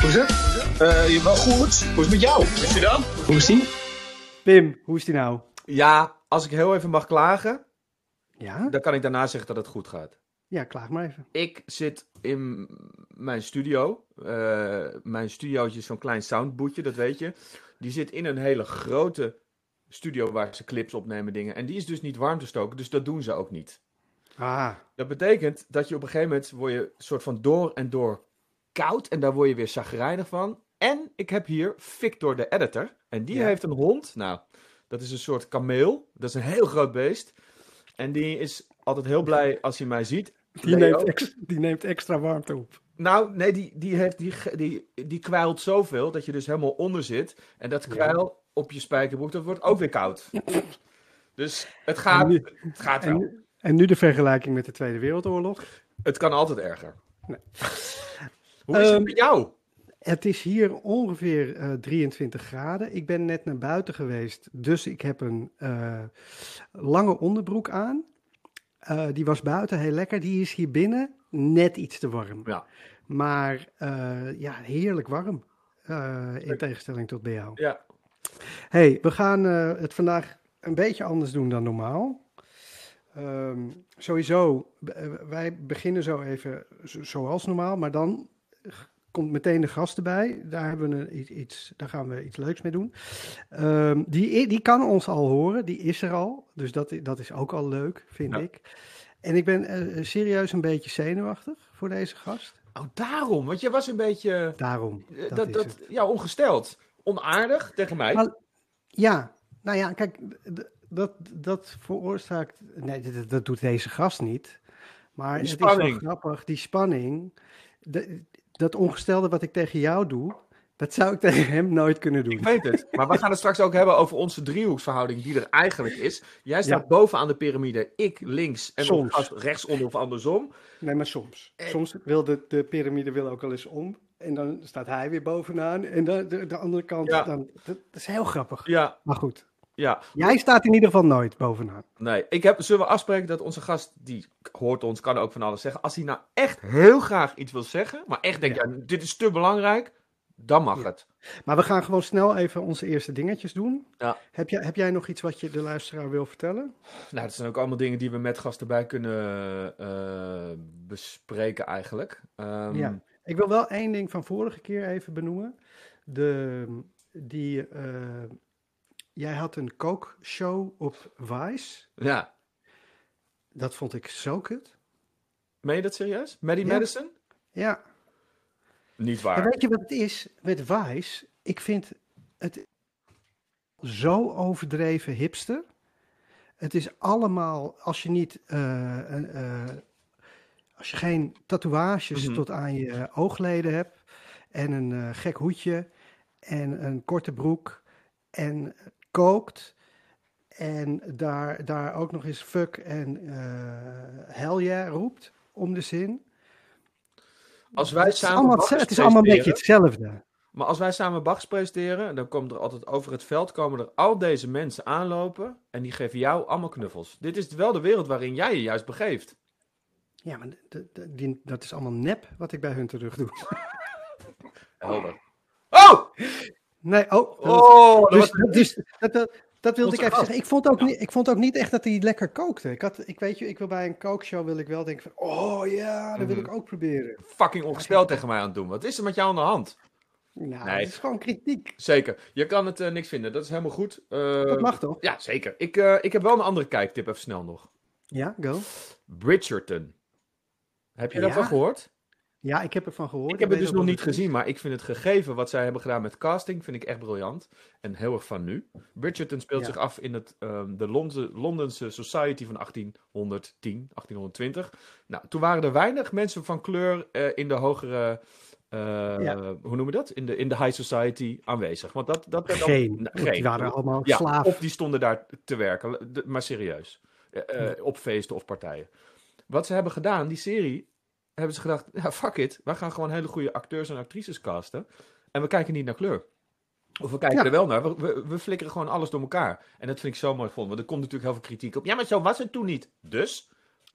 Hoe is het? Uh, je wel goed. Hoe is het met jou? Is je dan? Hoe is die? Pim, hoe is die nou? Ja, als ik heel even mag klagen, Ja? dan kan ik daarna zeggen dat het goed gaat. Ja, klaag maar even. Ik zit in mijn studio. Eh, mijn studiootje is zo'n klein soundbootje, dat weet je. Die zit in een hele grote studio waar ze clips opnemen, dingen. En die is dus niet warm te stoken, dus dat doen ze ook niet. Ah, Dat betekent dat je op een gegeven moment word je soort van door en door koud. En daar word je weer chagrijnig van. En ik heb hier Victor de editor. En die Ja. heeft een hond. Nou, dat is een soort kameel. Dat is een heel groot beest. En die is altijd heel blij als hij mij ziet. die, Leo. neemt ex- die neemt extra warmte op. Nou, nee, die, die, heeft, die, die, die kwijlt zoveel dat je dus helemaal onder zit. En dat kwijl op je spijkerbroek, dat wordt ook weer koud. Dus het gaat, nu, het gaat wel. en, nu- en nu de vergelijking met de Tweede Wereldoorlog. Het kan altijd erger. Nee. Hoe is het Ehm, met jou? Het is hier ongeveer eh, 23 graden. Ik ben net naar buiten geweest, dus ik heb een eh, lange onderbroek aan. Eh, die was buiten heel lekker. Die is hier binnen net iets te warm. Ja. Maar ja, heerlijk warm. in tegenstelling tot bij jou. Ja. hey, we gaan het vandaag een beetje anders doen dan normaal. Ehm, sowieso, wij beginnen zo even zo- zoals normaal, maar dan komt meteen de gast erbij. Daar, hebben we iets, daar gaan we iets leuks mee doen. Ehm, die, die kan ons al horen, die is er al. Dus dat, dat is ook al leuk, vind Ja. ik. En ik ben eh, serieus een beetje zenuwachtig voor deze gast. Oh, daarom. Want je was een beetje. Daarom. eh, Dat dat, dat, ja, ongesteld. Onaardig tegen mij. Maar- Ja, nou ja, kijk, dat, dat veroorzaakt. Nee, dat, dat doet deze gast niet. Maar het is wel grappig, die spanning. de- dat ongestelde wat ik tegen jou doe, dat zou ik tegen hem nooit kunnen doen. Ik weet het. Maar we gaan het straks ook hebben over onze driehoeksverhouding die er eigenlijk is. Jij staat Ja. bovenaan de piramide, ik links en Soms. rechtsonder of andersom. Nee, maar soms. Eh. Soms wil de, de piramide wil ook al eens om. En dan staat hij weer bovenaan. En dan de, de andere kant, Ja. dan, dat, dat is heel grappig. Ja, Maar goed, ja. jij staat in ieder geval nooit bovenaan. Nee, ik heb, zullen we afspreken dat onze gast, die hoort ons, kan ook van alles zeggen. Als hij nou echt heel graag iets wil zeggen, maar echt denkt, Ja. ja. dit is te belangrijk, dan mag Ja. het. Maar we gaan gewoon snel even onze eerste dingetjes doen. Ja. Heb, jij, heb jij nog iets wat je de luisteraar wil vertellen? Nou, dat zijn ook allemaal dingen die we met gasten bij kunnen eh, bespreken eigenlijk. Ehm, Ja. Ik wil wel één ding van vorige keer even benoemen. De, die, eh, jij had een kookshow op Vice. ja. Dat vond ik zo kut. Meen je dat serieus? Maddie Ja. Madison? Ja, Niet waar. weet je wat het is met Vice? Ik vind het zo overdreven hipster. Het is allemaal, als je niet, eh, eh, als je geen tatoeages Mhm. tot aan je oogleden hebt en een eh, gek hoedje en een korte broek en kookt en daar, daar ook nog eens fuck en eh hell yeah roept om de zin. Als wij Het is samen allemaal, het is allemaal een beetje hetzelfde. Maar als wij samen Bachs presenteren, dan komt er altijd over het veld komen er al deze mensen aanlopen en die geven jou allemaal knuffels. Dit is wel de wereld waarin jij je juist begeeft. Ja, maar die, dat is allemaal nep wat ik bij hun terug doe. Helder. Oh! Nee, oh. dat- Oh, dat dus, dus dat, dat, dat wilde ik even zeggen. Ik vond, ook Ja. niet, ik vond ook niet echt dat hij lekker kookte. Ik, had, ik weet je, ik wil bij een kookshow wil ik wel denken van, oh ja, dat wil Mhm. ik ook proberen. fucking ongesteld tegen mij aan het doen. Wat is er met jou aan de hand? Nou, Nee. het is gewoon kritiek. Zeker. Je kan het eh, niks vinden. Dat is helemaal goed. Eh, Dat mag toch? Ja, zeker. Ik, eh, ik heb wel een andere kijktip even snel nog. Ja, go. Bridgerton. Heb je Ja? daarvan gehoord? Ja, ik heb ervan gehoord. Ik heb het dus nog niet is. gezien, maar ik vind het gegeven wat zij hebben gedaan met casting, vind ik echt briljant. En heel erg van nu. Bridgerton speelt Ja. zich af in het, ehm, de Londense, Londense Society van 1810, 1820. Nou, toen waren er weinig mensen van kleur eh, in de hogere, eh, Ja. hoe noemen we dat? In de, in de high society aanwezig. Want dat, dat al- Geen. Nou, Die waren allemaal ja, slaaf. of die stonden daar te werken. Maar serieus. Eh, Op feesten of partijen. Wat ze hebben gedaan, die serie, hebben ze gedacht, ja, fuck it. We gaan gewoon hele goede acteurs en actrices casten. En we kijken niet naar kleur. Of we kijken Ja. er wel naar. We, we, we flikkeren gewoon alles door elkaar. En dat vind ik zo mooi gevonden. Want er komt natuurlijk heel veel kritiek op. Ja, maar zo was het toen niet. Dus?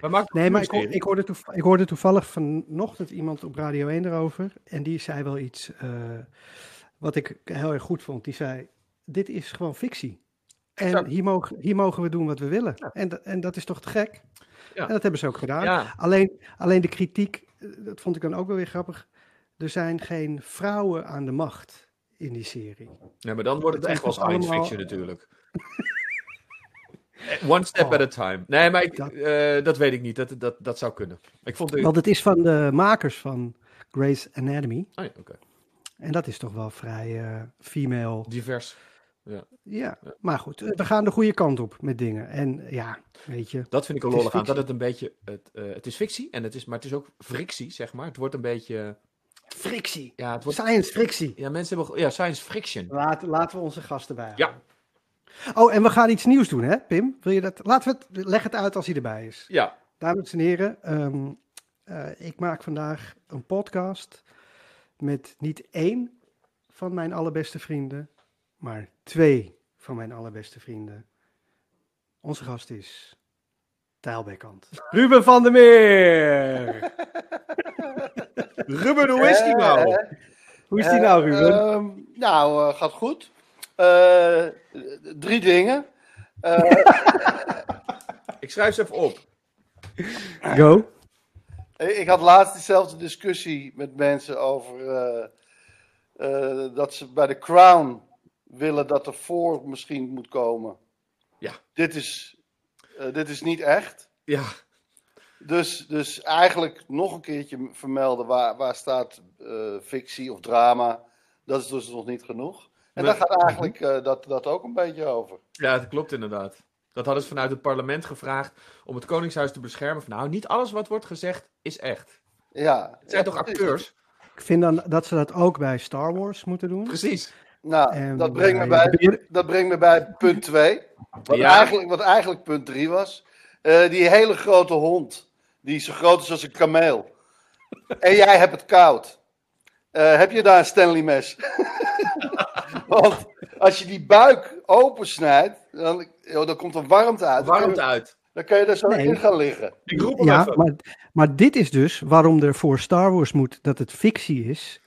Maakt Nee, maar ik, ik, hoorde ik hoorde toevallig vanochtend iemand op Radio 1 erover. En die zei wel iets eh, wat ik heel erg goed vond. Die zei, dit is gewoon fictie. En hier mogen, hier mogen we doen wat we willen. Ja. En, en dat is toch te gek? Ja. En dat hebben ze ook gedaan. Ja, Alleen, alleen de kritiek, eh, dat vond ik dan ook wel weer grappig. Er zijn geen vrouwen aan de macht in die serie. ja, maar dan wordt het Het echt wel allemaal- science fiction natuurlijk. Eh, One step Oh. at a time. Nee, maar ik, Dat- eh, dat weet ik niet. Dat, dat, dat zou kunnen. Ik vond het... Want het is van de makers van Grey's Anatomy. Oh ja, oké. En dat is toch wel vrij eh, female Divers. Ja, maar goed, eh, we gaan de goede kant op met dingen. En ja, weet je, Dat vind ik is lollig aan. Dat het een beetje... Het, eh, het is fictie, en het is, maar het is ook frictie, zeg maar. Het wordt een beetje... frictie. Ja, het wordt... Science frictie. Ja, mensen hebben... Ja, science friction. Laat, laten we onze gasten bij. Ja. Oh, en we gaan iets nieuws doen, hè, Pim? Wil je dat? Laten we het, leg het uit als hij erbij is. Ja, Dames en heren, ehm, eh, ik maak vandaag een podcast met niet één van mijn allerbeste vrienden, maar twee van mijn allerbeste vrienden. Onze gast is Tijlbekkant. Ruben van der Meer! Ruben, hoe is die nou? Hoe is die nou, Ruben? Ehm, nou, eh, gaat goed. Eh, drie dingen. Eh, Ik schrijf ze even op. Go. ik had laatst diezelfde discussie met mensen over eh, eh, dat ze bij de Crown willen dat er voor misschien moet komen. Ja. Dit is, eh, dit is niet echt. Ja, Dus, dus eigenlijk nog een keertje vermelden waar, waar staat eh, fictie of drama. Dat is dus nog niet genoeg. En Nee. daar gaat eigenlijk eh, dat, dat ook een beetje over. ja, dat klopt inderdaad. Dat hadden ze vanuit het parlement gevraagd om het Koningshuis te beschermen. Van, nou, niet alles wat wordt gezegd is echt. Ja. Het zijn toch acteurs? Ik vind dan dat ze dat ook bij Star Wars moeten doen. Precies. Nou, En dat brengt, me bij- dat brengt me bij punt 2. Wat, Ja. eigenlijk, wat eigenlijk punt 3 was. Eh, die hele grote hond. Die zo groot is als een kameel. En jij hebt het koud. Eh, heb je daar een Stanley mes? Want als je die buik opensnijdt, dan, joh, dan komt er warmte uit. Warmte uit. Dan kan je er zo Nee. in gaan liggen. Ik roep Ja, even. maar, maar dit is dus waarom er voor Star Wars moet dat het fictie is.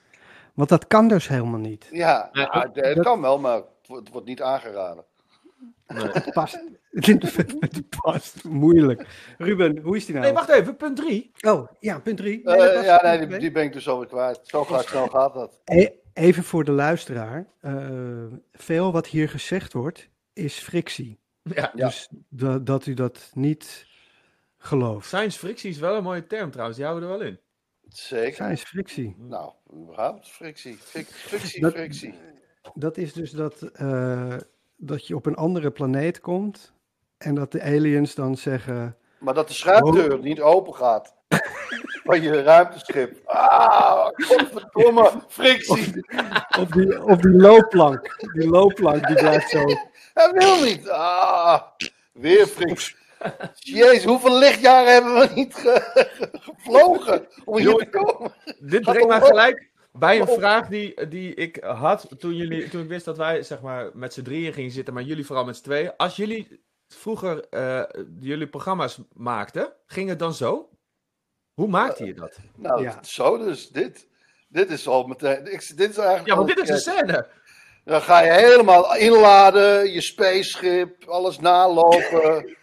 Want dat kan dus helemaal niet. Ja, Ja, het, het dat- kan wel, maar het wordt, niet aangeraden. Nee. Het past, het past moeilijk. Ruben, hoe is die nou? Nee, wacht even. Punt 3. Oh, ja, punt drie. Eh, Nee, ja, nee, die, ben ik dus alweer kwijt. Zo gaat, snel gaat dat. E- Even voor de luisteraar. eh, veel wat hier gezegd wordt is frictie. Ja. Ja. Dus da- dat u dat niet gelooft. Science frictie is wel een mooie term trouwens. Die houden we er wel in. Zeker. Zijn is frictie. Nou, überhaupt frictie. Frictie, Dat- frictie. Dat is dus dat, eh, dat je op een andere planeet komt. En dat de aliens dan zeggen. Maar dat de schuifdeur niet open gaat. Van je ruimteschip. Ah, godverdomme, frictie. Op die, op die loopplank. Die loopplank die blijft zo. Hij wil niet. Ah, weer frictie. Jezus, hoeveel lichtjaren hebben we niet ge- gevlogen om hier te komen? Dit brengt mij gelijk bij een vraag die, die ik had toen, jullie, toen ik wist dat wij zeg maar, met z'n drieën gingen zitten, maar jullie vooral met z'n tweeën. Als jullie vroeger eh, jullie programma's maakten, ging het dan zo? Hoe maakte je dat? Nou, Ja. zo dus, dit. Dit is al meteen. Ik, dit is eigenlijk Ja, want dit is een scène. Dan ga je helemaal inladen, je spaceship, alles nalopen.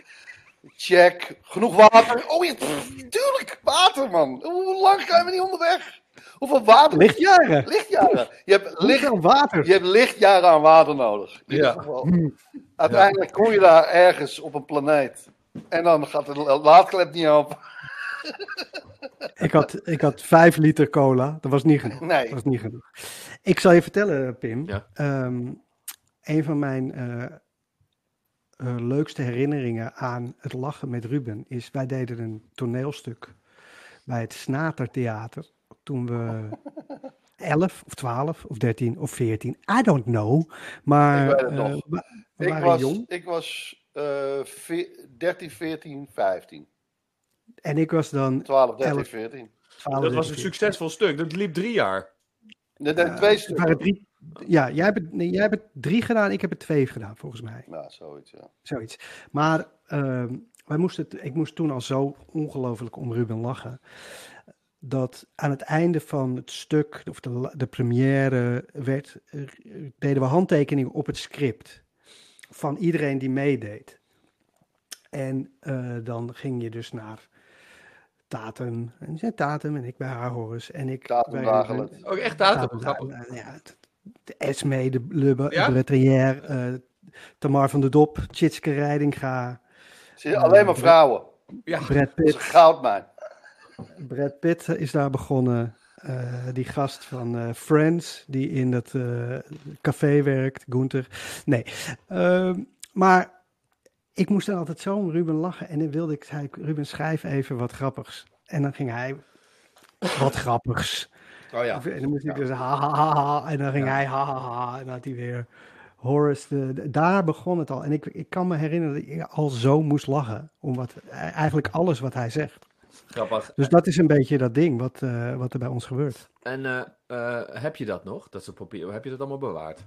Check. Genoeg water. Oh ja, pff, tuurlijk, water man. Hoe lang zijn we niet onderweg? Hoeveel water? Lichtjaren. Lichtjaren. Je hebt, licht, water. je hebt lichtjaren aan water nodig. In ieder Ja. geval. Uiteindelijk kom je daar ergens op een planeet. En dan gaat de laadklep niet open. Ik had, ik had vijf liter cola. Dat was niet genoeg. Nee. Dat was niet genoeg. Ik zal je vertellen, Pim. Ja. Ehm, een van mijn eh, eh, leukste herinneringen aan het lachen met Ruben is... wij deden een toneelstuk bij het Snatertheater. Toen we 11 of 12 of 13 of 14, I don't know. Maar Ik weet het eh, nog. we, we Ik waren was, jong. ik was eh, ve- 13, 14, 15. En ik was dan 12, 13, Elf. 14. 12, Dat was een 13. succesvol stuk. Dat liep drie jaar. Nee, nee, Eh, twee het stukken. waren drie, ja, jij hebt, het- nee, jij hebt het drie gedaan, ik heb het twee gedaan, volgens mij. Nou, zoiets, ja. Zoiets. Maar ehm, wij moesten het, ik moest toen al zo ongelooflijk om Ruben lachen. Dat aan het einde van het stuk, of de, de première, werd, deden we handtekeningen op het script. Van iedereen die meedeed. En eh, dan ging je dus naar Tatum. En zei Tatum en ik bij haar Horus. En ik Tatum bij. Ook echt datum, Tatum grappig. Dagelen, Ja, de Esme, de, Le Ja? Bretrière, eh Tamar van der Dop, Tjitske Reidinga, Zie je, alleen maar vrouwen. Ja, Brad Dat is Pitt. een goudmijn. Brad Pitt is daar begonnen. Eh, die gast van eh, Friends, die in dat eh, café werkt, Gunther. Nee, Ehm, maar ik moest dan altijd zo om Ruben lachen. En dan wilde ik, zei ik, Ruben, schrijf even wat grappigs. En dan ging hij, wat grappigs. Oh ja. En dan moest ik dus ha, ha, ha, ha. En dan ging hij ha, ha, ha. En dan had hij weer Horace. De, de- daar begon het al. En ik, ik kan me herinneren dat ik al zo moest lachen. Om wat, eigenlijk alles wat hij zegt. Grappig. Dus dat is een beetje dat ding wat, eh, wat er bij ons gebeurt. En eh, eh, heb je dat nog? Dat soort papier? Heb je dat allemaal bewaard?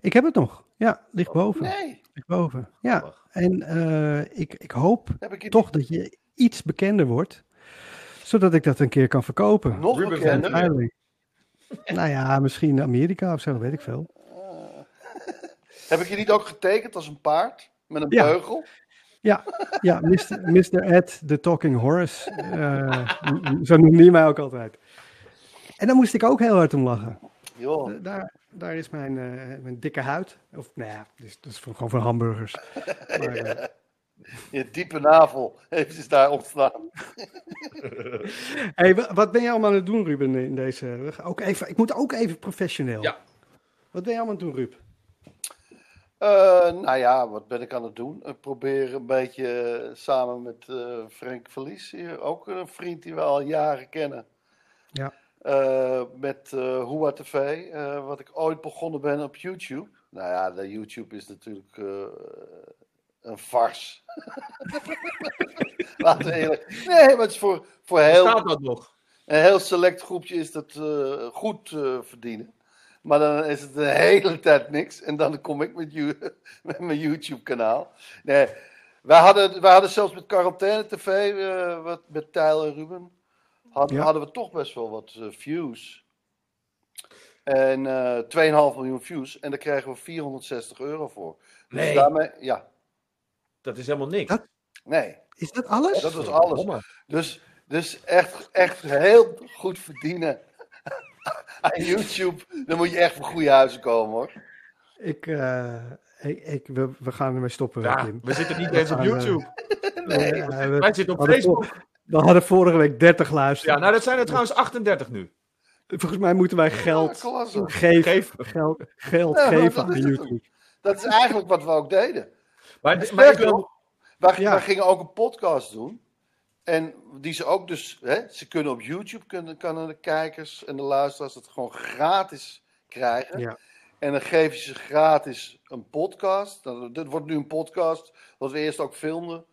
Ik heb het nog. Ja, ligt boven. Nee, Ligt boven. Ja. Grappig. En eh, ik, ik hoop ik toch dat je iets bekender wordt. Zodat ik dat een keer kan verkopen. nog van Uiteindelijk. Nou ja, misschien Amerika of zo, dat weet ik veel. Heb ik je niet ook getekend als een paard? Met een Ja. beugel? Ja, ja Mr. Mr. Ed, the Talking Horace. Eh, m- m- zo noemde hij mij ook altijd. En daar moest ik ook heel hard om lachen. Joh. Eh, Daar, daar is mijn, eh, mijn dikke huid. Of nou ja, dus, dat is voor- gewoon voor hamburgers. Maar, Je diepe navel heeft is daar ontstaan. hey, wa- wat ben je allemaal aan het doen, Ruben, in deze... Ook even, ik moet ook even professioneel. Ja. Wat ben je allemaal aan het doen, Ruben? Eh, nou ja, wat ben ik aan het doen? Ik probeer een beetje eh, samen met eh, Frank Verlies, hier, ook een vriend die we al jaren kennen. Ja. Eh, met eh Hoa TV, eh, wat ik ooit begonnen ben op YouTube. Nou ja, de YouTube is natuurlijk eh, een farce. Laten we eerlijk. Nee, maar het is voor, voor heel, Staat dat nog? een heel select groepje is dat eh, goed eh, verdienen. Maar dan is het de hele tijd niks. En dan kom ik met, you- met mijn YouTube-kanaal. Nee, wij hadden, wij hadden zelfs met Quarantaine TV, eh, wat, met Tijl en Ruben, had- Ja. hadden we toch best wel wat views. En eh 2,5 miljoen views. En daar kregen we 460 euro voor. Dus Nee. daarmee, ja, Dat is helemaal niks. Dat- nee. Is dat alles? Dat was alles. Domme. Dus, dus echt, echt heel goed verdienen aan YouTube. Dan moet je echt van goede huizen komen hoor. Ik, eh, ik, ik, we, we gaan ermee stoppen, Ja, Kim. we zitten niet eens op eh, YouTube. Nee, we, Wij zitten op hadden Facebook. we hadden vorige week 30 Ja, luisteraars. nou dat zijn er trouwens 38 nu. Volgens mij moeten wij geld Ja, geven, Geef. geld, geld Ja, maar geven aan het YouTube. Dat is eigenlijk wat we ook deden. Maar, maar ik wil... wij, Ja. wij gingen ook een podcast doen. En die ze ook dus, hè, ze kunnen op YouTube, kunnen, kunnen de kijkers en de luisteraars het gewoon gratis krijgen. Ja. En dan geef je ze gratis een podcast. Nou, dit wordt nu een podcast, wat we eerst ook filmden.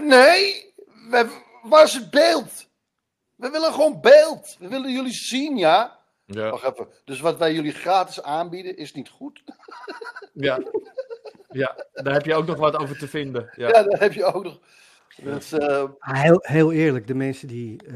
Nee, we, waar is het beeld? We willen gewoon beeld. We willen jullie zien, ja? Ja. Wacht even. Dus wat wij jullie gratis aanbieden is niet goed. Ja. ja, daar heb je ook nog wat over te vinden. Ja. Ja, daar heb je ook nog. Dus, eh, Heel, heel eerlijk, de mensen die eh,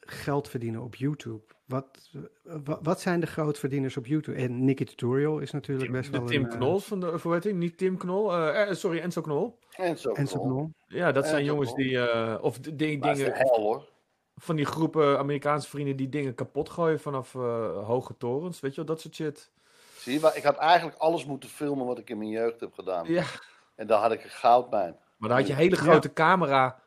geld verdienen op YouTube. Wat, wat, wat zijn de grootverdieners op YouTube? En Nicky Tutorial is natuurlijk best De wel Tim een... eh, Knol van de, hoe heet hij? Niet Tim Knol, sorry, Enzo Knol. en zo. Enzo Knol. Ja, dat zijn Enzo jongens Knol. die, eh, of die Maar is de dingen, hel hoor. van die groepen Amerikaanse vrienden die dingen kapot gooien vanaf eh, hoge torens, weet je wel, dat soort shit. Zie je, maar ik had eigenlijk alles moeten filmen wat ik in mijn jeugd heb gedaan. Ja, En daar had ik een goudmijn. maar dan had je een hele grote camera,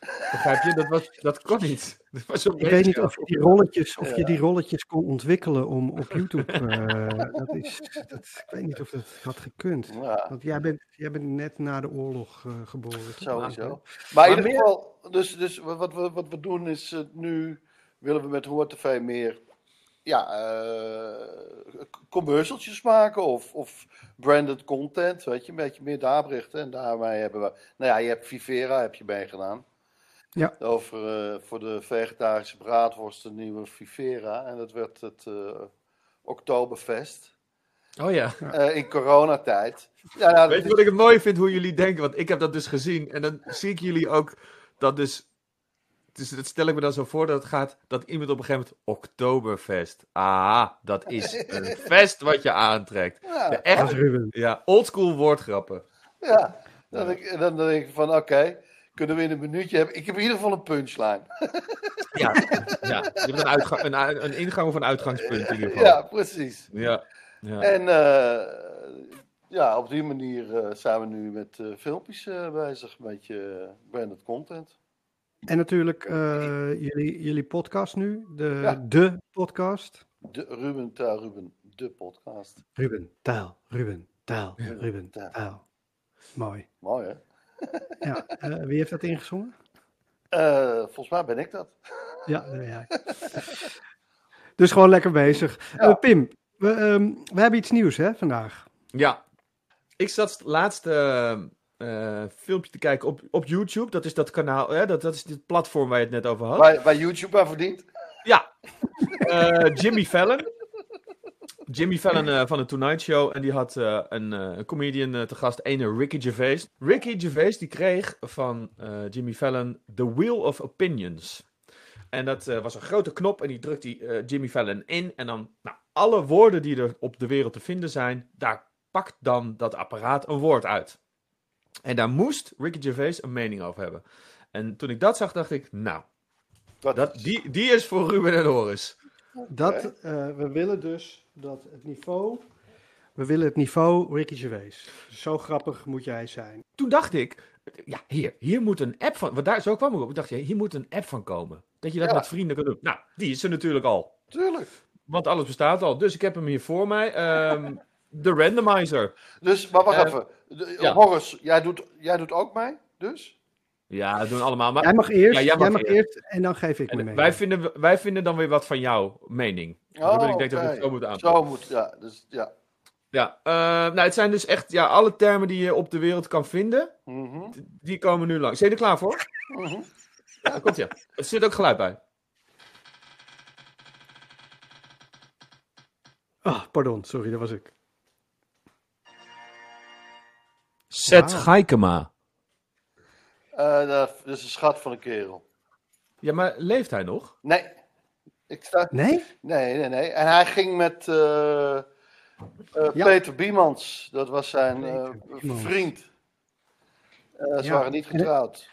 begrijp je? Dat, was, dat kon niet. Dat was Ik weet niet of je die rolletjes, of je die rolletjes kon ontwikkelen om op YouTube. eh, dat is, dat, ik weet niet of dat had gekund. Ja, Want jij bent, jij bent net na de oorlog eh, geboren. sowieso. Maar in ieder geval, dus, dus wat, we, wat we doen is eh, nu willen we met Hoor TV meer ja, eh, commercialtjes maken of, of branded content, weet je, een beetje meer daar berichten. En daarmee hebben we, nou ja, je hebt Vivera, heb je meegedaan. Ja. Over eh, voor de vegetarische braadworst een nieuwe Vivera. En dat werd het eh Oktoberfest. Oh ja. eh, in coronatijd. Ja, nou, Weet je wat ik het mooi vind hoe jullie denken? Want ik heb dat dus gezien. En dan zie ik jullie ook dat dus. Dus dat stel ik me dan zo voor dat het gaat dat iemand op een gegeven moment. Oktoberfest. Ah, dat is een fest wat je aantrekt. ja, De ja, oldschool woordgrappen. ja. Dan, denk ik- dan denk ik van, oké, kunnen we in een minuutje hebben. Ik heb in ieder geval een punchline. Ja, ja. je hebt een, uitga- een, ingang of een uitgangspunt in ieder geval. Ja, precies. Ja. ja. En eh, ja, op die manier eh, zijn we nu met eh, filmpjes eh, bezig, een beetje eh, branded content. En natuurlijk eh, jullie, jullie podcast nu, de, Ja. de podcast. De Ruben Taal Ruben, de podcast. Ruben, taal, Ruben, taal, Ja. Ruben, Taal. taal. Mooi. Mooi hè? Ja, eh, wie heeft dat ingezongen? Eh, volgens mij ben ik dat. Ja, ja. Dus gewoon lekker bezig. Ja. Pim, we, ehm, we hebben iets nieuws hè, vandaag. Ja, ik zat het laatste eh, filmpje te kijken op, op YouTube. Dat is dat kanaal, hè? Dat, dat is het platform waar je het net over had. Waar, waar YouTube aan verdient. Ja, Eh, Jimmy Fallon. Jimmy Fallon eh, van de Tonight Show. En die had een, comedian te gast, ene Ricky Gervais. Ricky Gervais die kreeg van Jimmy Fallon The Wheel of Opinions. En dat was een grote knop en die drukt die, Jimmy Fallon in. En dan, nou, alle woorden die er op de wereld te vinden zijn, daar pakt dan dat apparaat een woord uit. En daar moest Ricky Gervais een mening over hebben. En toen ik dat zag, dacht ik, nou, Dat, die, die is voor Ruben en Horis. Dat, eh, we willen dus dat het niveau... We willen het niveau Ricky Gervais. Zo grappig moet jij zijn. Toen dacht ik, ja, hier, hier moet een app van. Want daar, zo kwam ik op. Ik dacht, ja, hier moet een app van komen. Dat je dat Ja. met vrienden kan doen. Nou, die is er natuurlijk al. Tuurlijk. Want alles bestaat al. Dus ik heb hem hier voor mij. Ehm, de randomizer. Dus, maar wacht Eh, even. De- ja. Horace, jij doet, jij doet ook mee, dus? Ja, dat doen allemaal. Maar Jij mag eerst, Ja, jij jij mag eerst. eerst en dan geef ik me mee. wij, vinden, wij vinden dan weer wat van jouw mening. Oh, ik denk dat we het zo moeten aanpakken. Zo moet, ja. Dus, ja. Ja, eh, nou, het zijn dus echt ja, alle termen die je op de wereld kan vinden. Mhm, Die komen nu langs. Zijn je er klaar voor? mhm. Ja, komt ja. Er zit ook geluid bij. Ah, pardon, sorry, dat was ik. Seth Wauw. Gaikema. Eh, dat is een schat van een kerel. Ja, maar leeft hij nog? Nee. Ik sta... Nee? Nee, nee, nee. En hij ging met eh, eh, Ja. Peter Biemans. Dat was zijn eh, vriend. Eh, ze Ja. waren niet getrouwd.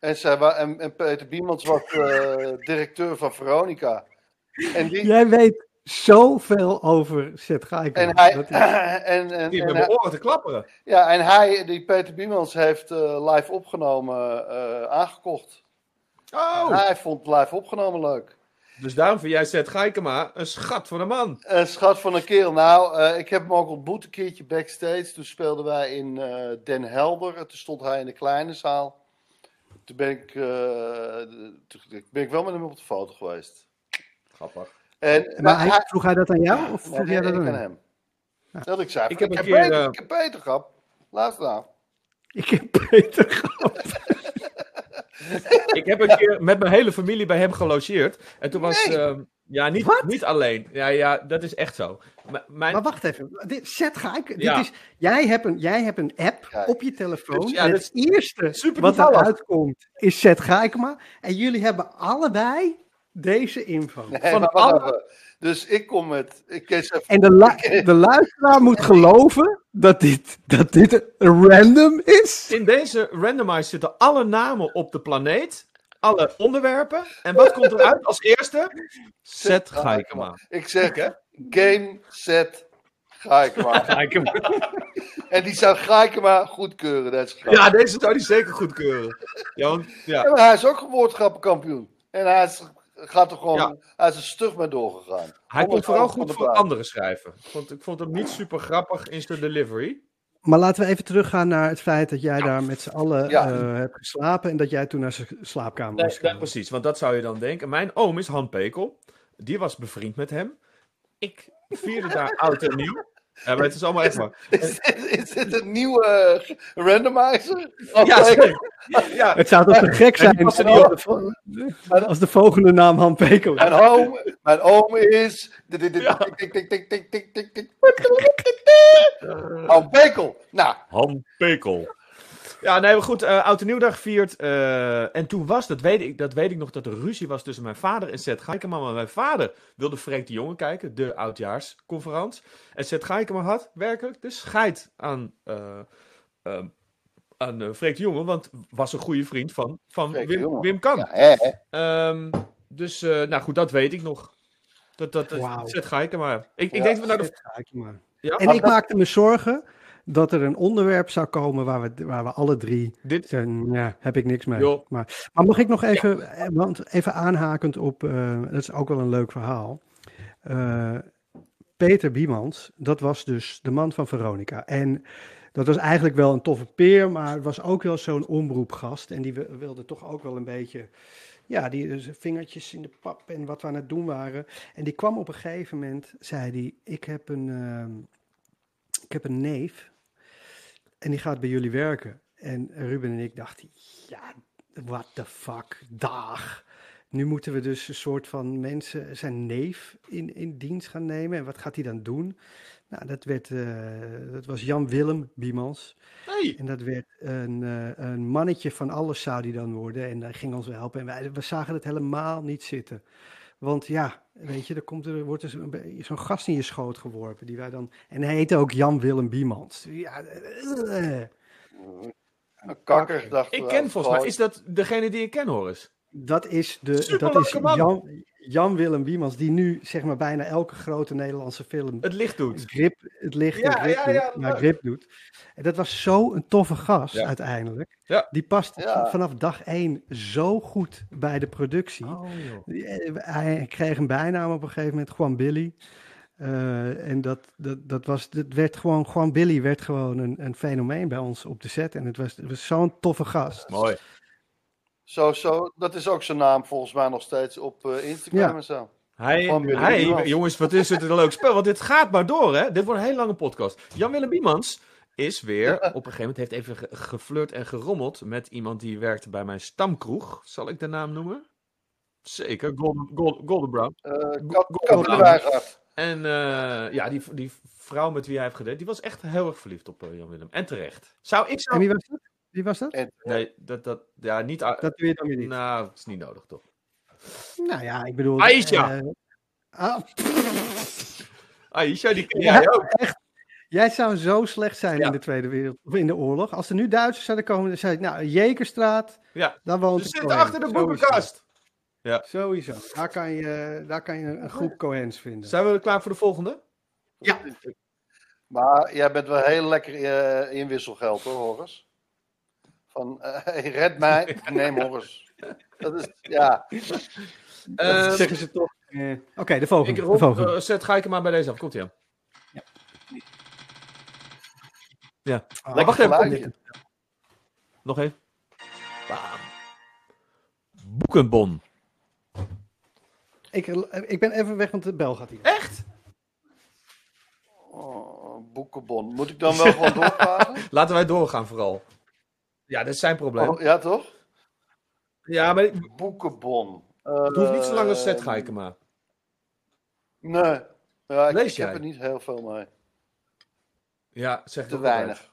En, zij wa- en, en Peter Biemans was eh, directeur van Veronica. En, die, Jij weet zoveel over Seth Geiger. en hij... Is- en, en, Die en oren te klapperen. ja, en hij, die Peter Biemans, heeft eh, live opgenomen eh, aangekocht. Oh! Hij vond live opgenomen leuk. Dus daarom vind jij Seth Gaikema een schat van een man. Een schat van een kerel. Nou, eh, ik heb hem ook ontmoet een keertje backstage. Toen speelden wij in eh, Den Helder. En toen stond hij in de kleine zaal. Toen ben ik, eh, toen ben ik wel met hem op de foto geweest. Grappig. En, maar hij, vroeg hij dat aan jou? Of Nee, vroeg jij nee, dat ik aan hem? Dat ik zei, Ik ik heb een keer, beter, eh, ik heb beter gehad. Luister nou. Ik heb Peter gehad. Ik heb een keer met mijn hele familie bij hem gelogeerd. En toen was... Ehm, ja, niet, niet alleen. Ja, ja, dat is echt zo. M- mijn, Maar wacht even. Dit, Seth Geiger. Ja. Dit is, jij, hebt een, jij hebt een app op je telefoon. Dus ja, en dat het eerste super wat eruit komt is Seth Geikema. En jullie hebben allebei deze info. Nee, Van alle- even. Dus ik kom met... Ik even... En de, lu- de luisteraar moet geloven dat dit, dat dit random is. in deze randomizer zitten alle namen op de planeet. Alle onderwerpen. En wat komt eruit als eerste? Seth Gaikema. Ik zeg, game, set, Gaikema. en die zou Gaikema goedkeuren, dat is. Ja, deze zou hij zeker goedkeuren. Ja. Ja, maar hij is ook woordgrappenkampioen. En hij is, gaat er gewoon, Ja. hij is er stug mee doorgegaan. Hij het vooral goed voor anderen schrijven. Ik vond, ik vond hem niet super grappig in zijn delivery. Maar laten we even teruggaan naar het feit dat jij daar met z'n allen Ja. eh, hebt geslapen. En dat jij toen naar zijn slaapkamer Nee, was gegaan. precies, want dat zou je dan denken. Mijn oom is Han Pekel. Die was bevriend met hem. Ik vierde daar oud en nieuw. Ja, maar het is allemaal echt waar. Is dit, is dit een nieuwe eh, randomizer? Ja, zeker. ja, Het zou toch te gek zijn als de, als de volgende naam Han Peko is. Mijn oom, mijn oom is... Oh, Bekel. Nou, Han Pekel. Ja, nee, maar goed. eh Oud en Nieuwdag gevierd. eh, en toen was, dat weet, ik, dat weet ik nog, dat er ruzie was tussen mijn vader en Seth Gaikema. Maar mijn vader wilde Freek de Jonge kijken, de oudjaarsconferentie. En Seth Gaikema had werkelijk de scheid aan, eh eh, aan Freek de Jonge. Want was een goede vriend van, van Freek Wim. Wim Kan. ja, hè, hè. Ehm, dus, eh, nou goed, dat weet ik nog. Dat, dat, dat Wauw. Seth Gaikema. Ik, ik denk dat we naar de... Zet Gaikema. Ja? En ik maakte me zorgen dat er een onderwerp zou komen waar we, waar we alle drie Dit, zijn. Ja, heb ik niks mee. Maar, maar mag ik nog even, eh, want even aanhakend op, eh, dat is ook wel een leuk verhaal. Eh, Peter Biemans, dat was dus de man van Veronica. En dat was eigenlijk wel een toffe peer, maar het was ook wel zo'n omroepgast. En die wi- wilde toch ook wel een beetje, ja, die dus vingertjes in de pap en wat we aan het doen waren. En die kwam op een gegeven moment, zei hij, ik heb een, ehm, ik heb een neef en die gaat bij jullie werken. En Ruben en ik dachten, ja, what the fuck, dag. Nu moeten we dus een soort van mensen, zijn neef in, in dienst gaan nemen. En wat gaat hij dan doen? Nou, dat, werd, eh, dat was Jan-Willem Biemans. hey. En dat werd een, eh, een mannetje van alles zou die dan worden. En hij ging ons helpen. En wij we zagen het helemaal niet zitten. Want ja, weet je, er, komt er wordt er zo'n gast in je schoot geworpen. Die wij dan, en hij heette ook Jan-Willem Biemans. Ja. Een kakker, dacht Ik ken volgens mij, is dat degene die ik ken, Horace? Dat is, de, dat is. Jan, Jan-Willem Biemans, die nu zeg maar bijna elke grote Nederlandse film Het licht doet. grip, het licht Ja, en grip, ja, doet, maar grip doet. En dat was zo een toffe gast uiteindelijk. Die past vanaf dag één zo goed bij de productie. Oh, eh, Hij kreeg een bijnaam op een gegeven moment, Juan Billy. Eh, en dat, dat, dat was, dat werd gewoon, Juan Billy werd gewoon een, een fenomeen bij ons op de set. En het was, het was zo'n toffe gast. Mooi. Zo, zo, dat is ook zijn naam volgens mij nog steeds op eh, Instagram Ja. en zo. Hij, jongens, wat is het een leuk spel. Want dit gaat maar door, hè. Dit wordt een hele lange podcast. Jan-Willem Biemans is weer, op een gegeven moment, heeft even ge- geflirt en gerommeld met iemand die werkte bij mijn stamkroeg. Zal ik de naam noemen? Zeker, Golden, Golden, Golden Brown. Eh Go- Kat- go- Kat de go- Wijngaard. En eh, ja, die, die vrouw met wie hij heeft gedate, die was echt heel erg verliefd op Jan-Willem. En terecht. Zou ik En zo... wie was dat? Wie was dat? En- Nee, dat, dat, ja, niet... Dat weet je dan weer niet. Nou, dat is niet nodig, toch? Nou ja, ik bedoel... Aisha. eh, ah, Aisha, die ken Ja, jij ook. echt. Jij zou zo slecht zijn Ja. in de Tweede Wereld, of in de oorlog. Als er nu Duitsers zouden komen, dan zei ik, nou, Jekerstraat, Ja. daar woont Ze zitten achter de Sowieso. boekenkast. Sowieso. Daar kan je, daar kan je een groep Cohens vinden. Zijn we er klaar voor de volgende? Ja. Maar jij bent wel heel lekker eh, in wisselgeld hoor, Horus. Van, eh, hey, red mij, neem Horus. Dat is, ja. Dat Ehm, zeggen ze toch. Eh, Oké, de volgende. ik de volgende. eh, zet, ga ik hem maar bij deze af. Komt hij aan. Ja. Ah, wacht even. Nog even. Bam. Boekenbon. ik, ik ben even weg, want de bel gaat hier. Echt? Oh, boekenbon. Moet ik dan wel gewoon doorvragen? Laten wij doorgaan vooral. Ja, dat is zijn probleem. Oh, ja, toch? Ja, maar het Boekenbon. hoeft niet zo lang als Eh, Zet Gaikema. Nee. Ja, ik, Lees ik heb er niet heel veel mee. Ja, zeg Te het weinig.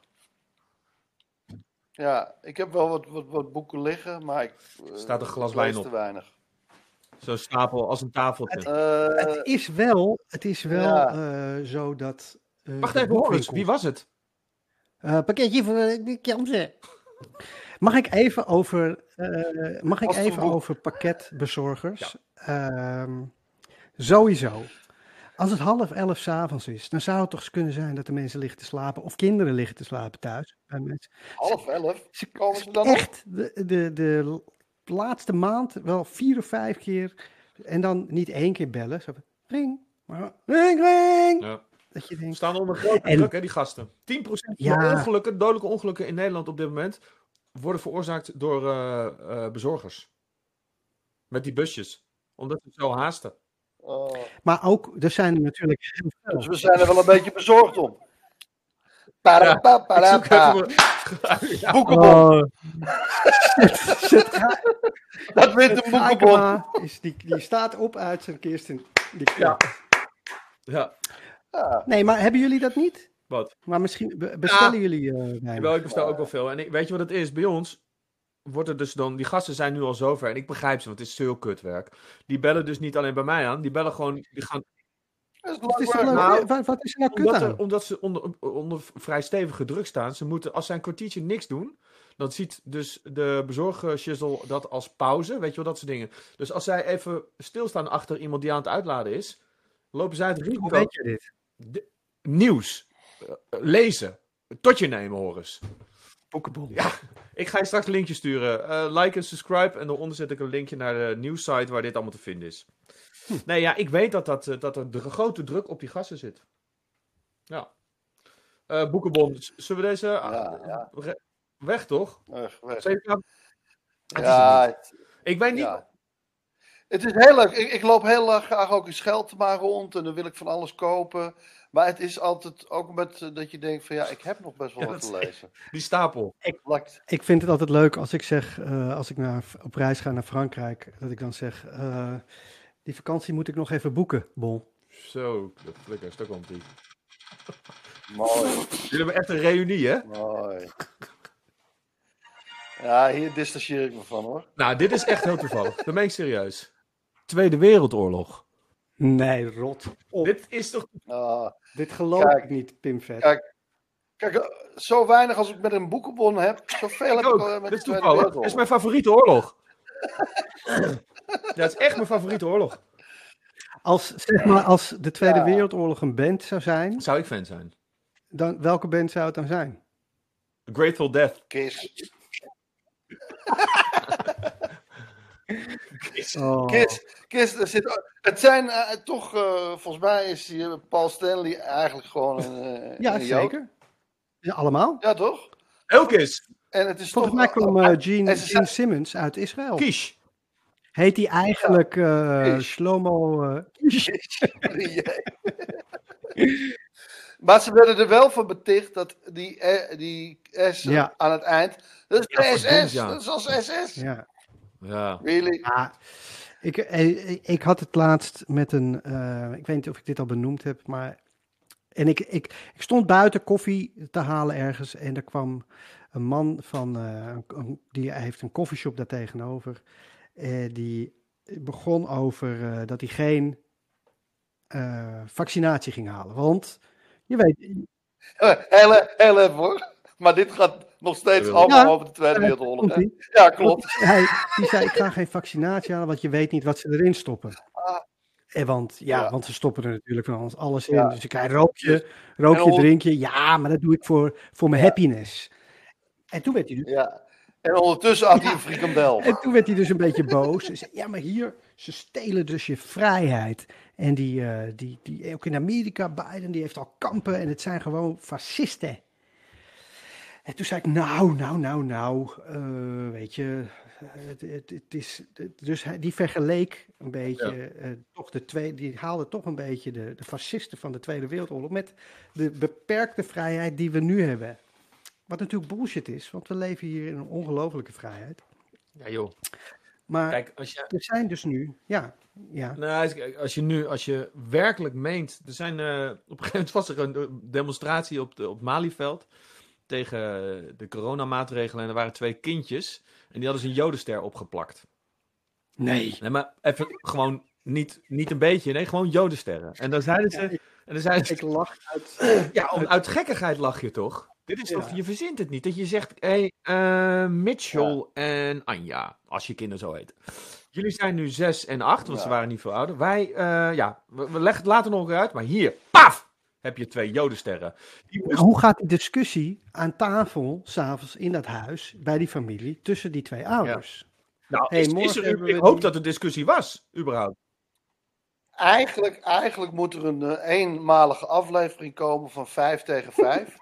Ja, ik heb wel wat, wat, wat boeken liggen, maar ik... eh, Staat een glas ik lees wijn op. te weinig. Zo'n stapel als een tafeltje. Eh, Het is wel, het is wel Ja. eh, zo dat... eh, Wacht even, Horus. Wie was het? Eh, pakketje voor de kansen. Mag ik even over, eh, mag ik even over pakketbezorgers? Ehm, sowieso. Als het half elf s'avonds is, dan zou het toch eens kunnen zijn dat de mensen liggen te slapen. Of kinderen liggen te slapen thuis. bij mensen. half elf. Ze, Komen ze dan echt de, de, de laatste maand wel vier of vijf keer. En dan niet één keer bellen. Zo ring, ring, ring. Ja. Dat je denkt, staan onder grote En- druk, hè, die gasten. 10% van Ja. ongelukken, dodelijke ongelukken in Nederland op dit moment worden veroorzaakt door eh, eh, bezorgers. Met die busjes. Omdat ze zo haasten. Oh, maar ook, er zijn er natuurlijk heel veel. dus we zijn er wel een beetje bezorgd om. Parapa, parapa. Ja. Boekenbon. Dat wint een boekenbon. Is die, die staat op uit zijn kist. Die Ja. Ja. Ja. Nee, maar hebben jullie dat niet? Wat? Maar misschien be- bestellen jullie eh. Wel, ik bestel ook wel veel. En ik, weet je wat het is? Bij ons wordt er dus dan... Die gasten zijn nu al zover. En ik begrijp ze, want het is veel kutwerk. Die bellen dus niet alleen bij mij aan. Die bellen gewoon... Die gaan, is Wat is, er lang nou- wat, wat is er nou kut omdat, aan? er- omdat ze onder, onder vrij stevige druk staan. Ze moeten, als zij een kwartiertje niks doen... Dan ziet dus de bezorger dat als pauze. Weet je wel, dat soort dingen. Dus als zij even stilstaan achter iemand die aan het uitladen is... Lopen zij het Hoe risico... weet je dit? De- nieuws. eh, lezen. Tot je nemen, Horus. Boekenbon. Ja, ik ga je straks een linkje sturen. Eh, like en subscribe. En daaronder zet ik een linkje naar de nieuwssite waar dit allemaal te vinden is. Nee, ja, ik weet dat, dat, eh, dat er de grote druk op die gassen zit. Ja. Boekenbon, z- zullen we deze... Ja, ja. re- Weg, toch? Weg, Ja, het, Ik weet niet... Het is heel leuk. Ik, ik loop heel erg graag ook in Scheltema rond en dan wil ik van alles kopen. Maar het is altijd ook met eh, dat je denkt van ja, ik heb nog best wel wat dat te lezen. Die stapel. Lakt. Ik vind het altijd leuk als ik zeg, eh, als ik naar, op reis ga naar Frankrijk, dat ik dan zeg, eh, die vakantie moet ik nog even boeken, Bon. Zo, de flikker, stuk om drie. Mooi, Jullie hebben echt een reunie, hè? mooi. Ja, hier distancieer ik me van hoor. Nou, dit is echt heel toevallig. Dat meen ik serieus. Tweede Wereldoorlog. Nee, rot. Op. Dit, Dit is toch... Ah, geloof Kijk. ik niet, Pimvet. Kijk, kijk, eh, zo weinig als ik met een boekenbon heb, zoveel heb Ik ook. al met Dit de is Tweede. Dit is mijn favoriete oorlog. Dat is echt mijn favoriete oorlog. Als, zeg maar, als de Tweede Ja. Wereldoorlog een band zou zijn, Zou ik fan zijn. dan, welke band zou het dan zijn? Grateful Death. Kiss. Oh. Kiss, Kiss, er zit, het zijn eh, toch, eh, volgens mij is Paul Stanley eigenlijk gewoon een, eh, Ja, een Jood. zeker. Ja, allemaal. Ja, toch? Elk is. En het is Volgens toch... mij kwam Gene, Simmons uit Israël. Kies. Heet hij eigenlijk eh Kish. Shlomo... eh, maar ze werden er wel van beticht dat die, die S Ja. aan het eind. Dat is Ja, SS. ja. Dat is als SS. ja. Ja. Really? Ja, ik, eh, ik, ik had het laatst met een, eh, ik weet niet of ik dit al benoemd heb, maar en ik, ik, ik stond buiten koffie te halen ergens en er kwam een man van, eh, een- die heeft een koffieshop daar tegenover, eh, die begon over eh, dat hij geen eh, vaccinatie ging halen, want je weet, Heel, heel even hoor. Maar dit gaat nog steeds allemaal Ja. over de Tweede Wereldoorlog. hè? Ja, klopt. Hij, die zei, ik ga geen vaccinatie halen, want je weet niet wat ze erin stoppen. Ah. En want, ja, Ja. want ze stoppen er natuurlijk van alles, alles in. Ja. Dus ik krijg rook je, rook En je, on- drink je. Ja, maar dat doe ik voor, voor mijn Ja. happiness. En toen werd hij dus, Ja. En ondertussen had hij een frikandel. en toen werd hij dus een beetje boos. Hij zei, ja, maar hier, ze stelen dus je vrijheid. En die, eh, die, die, ook in Amerika, Biden, die heeft al kampen en het zijn gewoon fascisten. En toen zei ik, nou, nou, nou, nou, eh, weet je, het, het, het is, het- dus hij, die vergeleek een beetje, eh, toch de twee, die haalde toch een beetje de, de fascisten van de Tweede Wereldoorlog met de beperkte vrijheid die we nu hebben. Wat natuurlijk bullshit is, want we leven hier in een ongelofelijke vrijheid. Ja, joh. Maar Kijk, als je, er zijn dus nu, ja, ja, nou, als- je nu, als je werkelijk meent. Er zijn, eh, op een gegeven moment was er een demonstratie op, de, op Malieveld. Tegen de coronamaatregelen. En er waren twee kindjes. En die hadden ze een jodenster opgeplakt. nee. Nee, maar even gewoon niet, niet een beetje. Nee, gewoon jodensterren. En dan zeiden ze. En dan zeiden ze Ik lach uit. Ja, om, uit gekkigheid lach je toch? Dit is Ja. toch, je verzint het niet. Dat je zegt, hé, hey, eh, Mitchell en Anja, als je kinderen zo heet. Jullie zijn nu zes en acht, want ze waren niet veel ouder. Wij, eh, ja, we, we leggen het later nog uit, maar hier, paf, heb je twee jodensterren. Hoe gaat die discussie aan tafel, s'avonds in dat huis, bij die familie, tussen die twee ouders? nou, Hey, is, er, ik hoop die- dat er discussie was, überhaupt. Eigenlijk, eigenlijk moet er een eh, eenmalige aflevering komen van 5 tegen 5.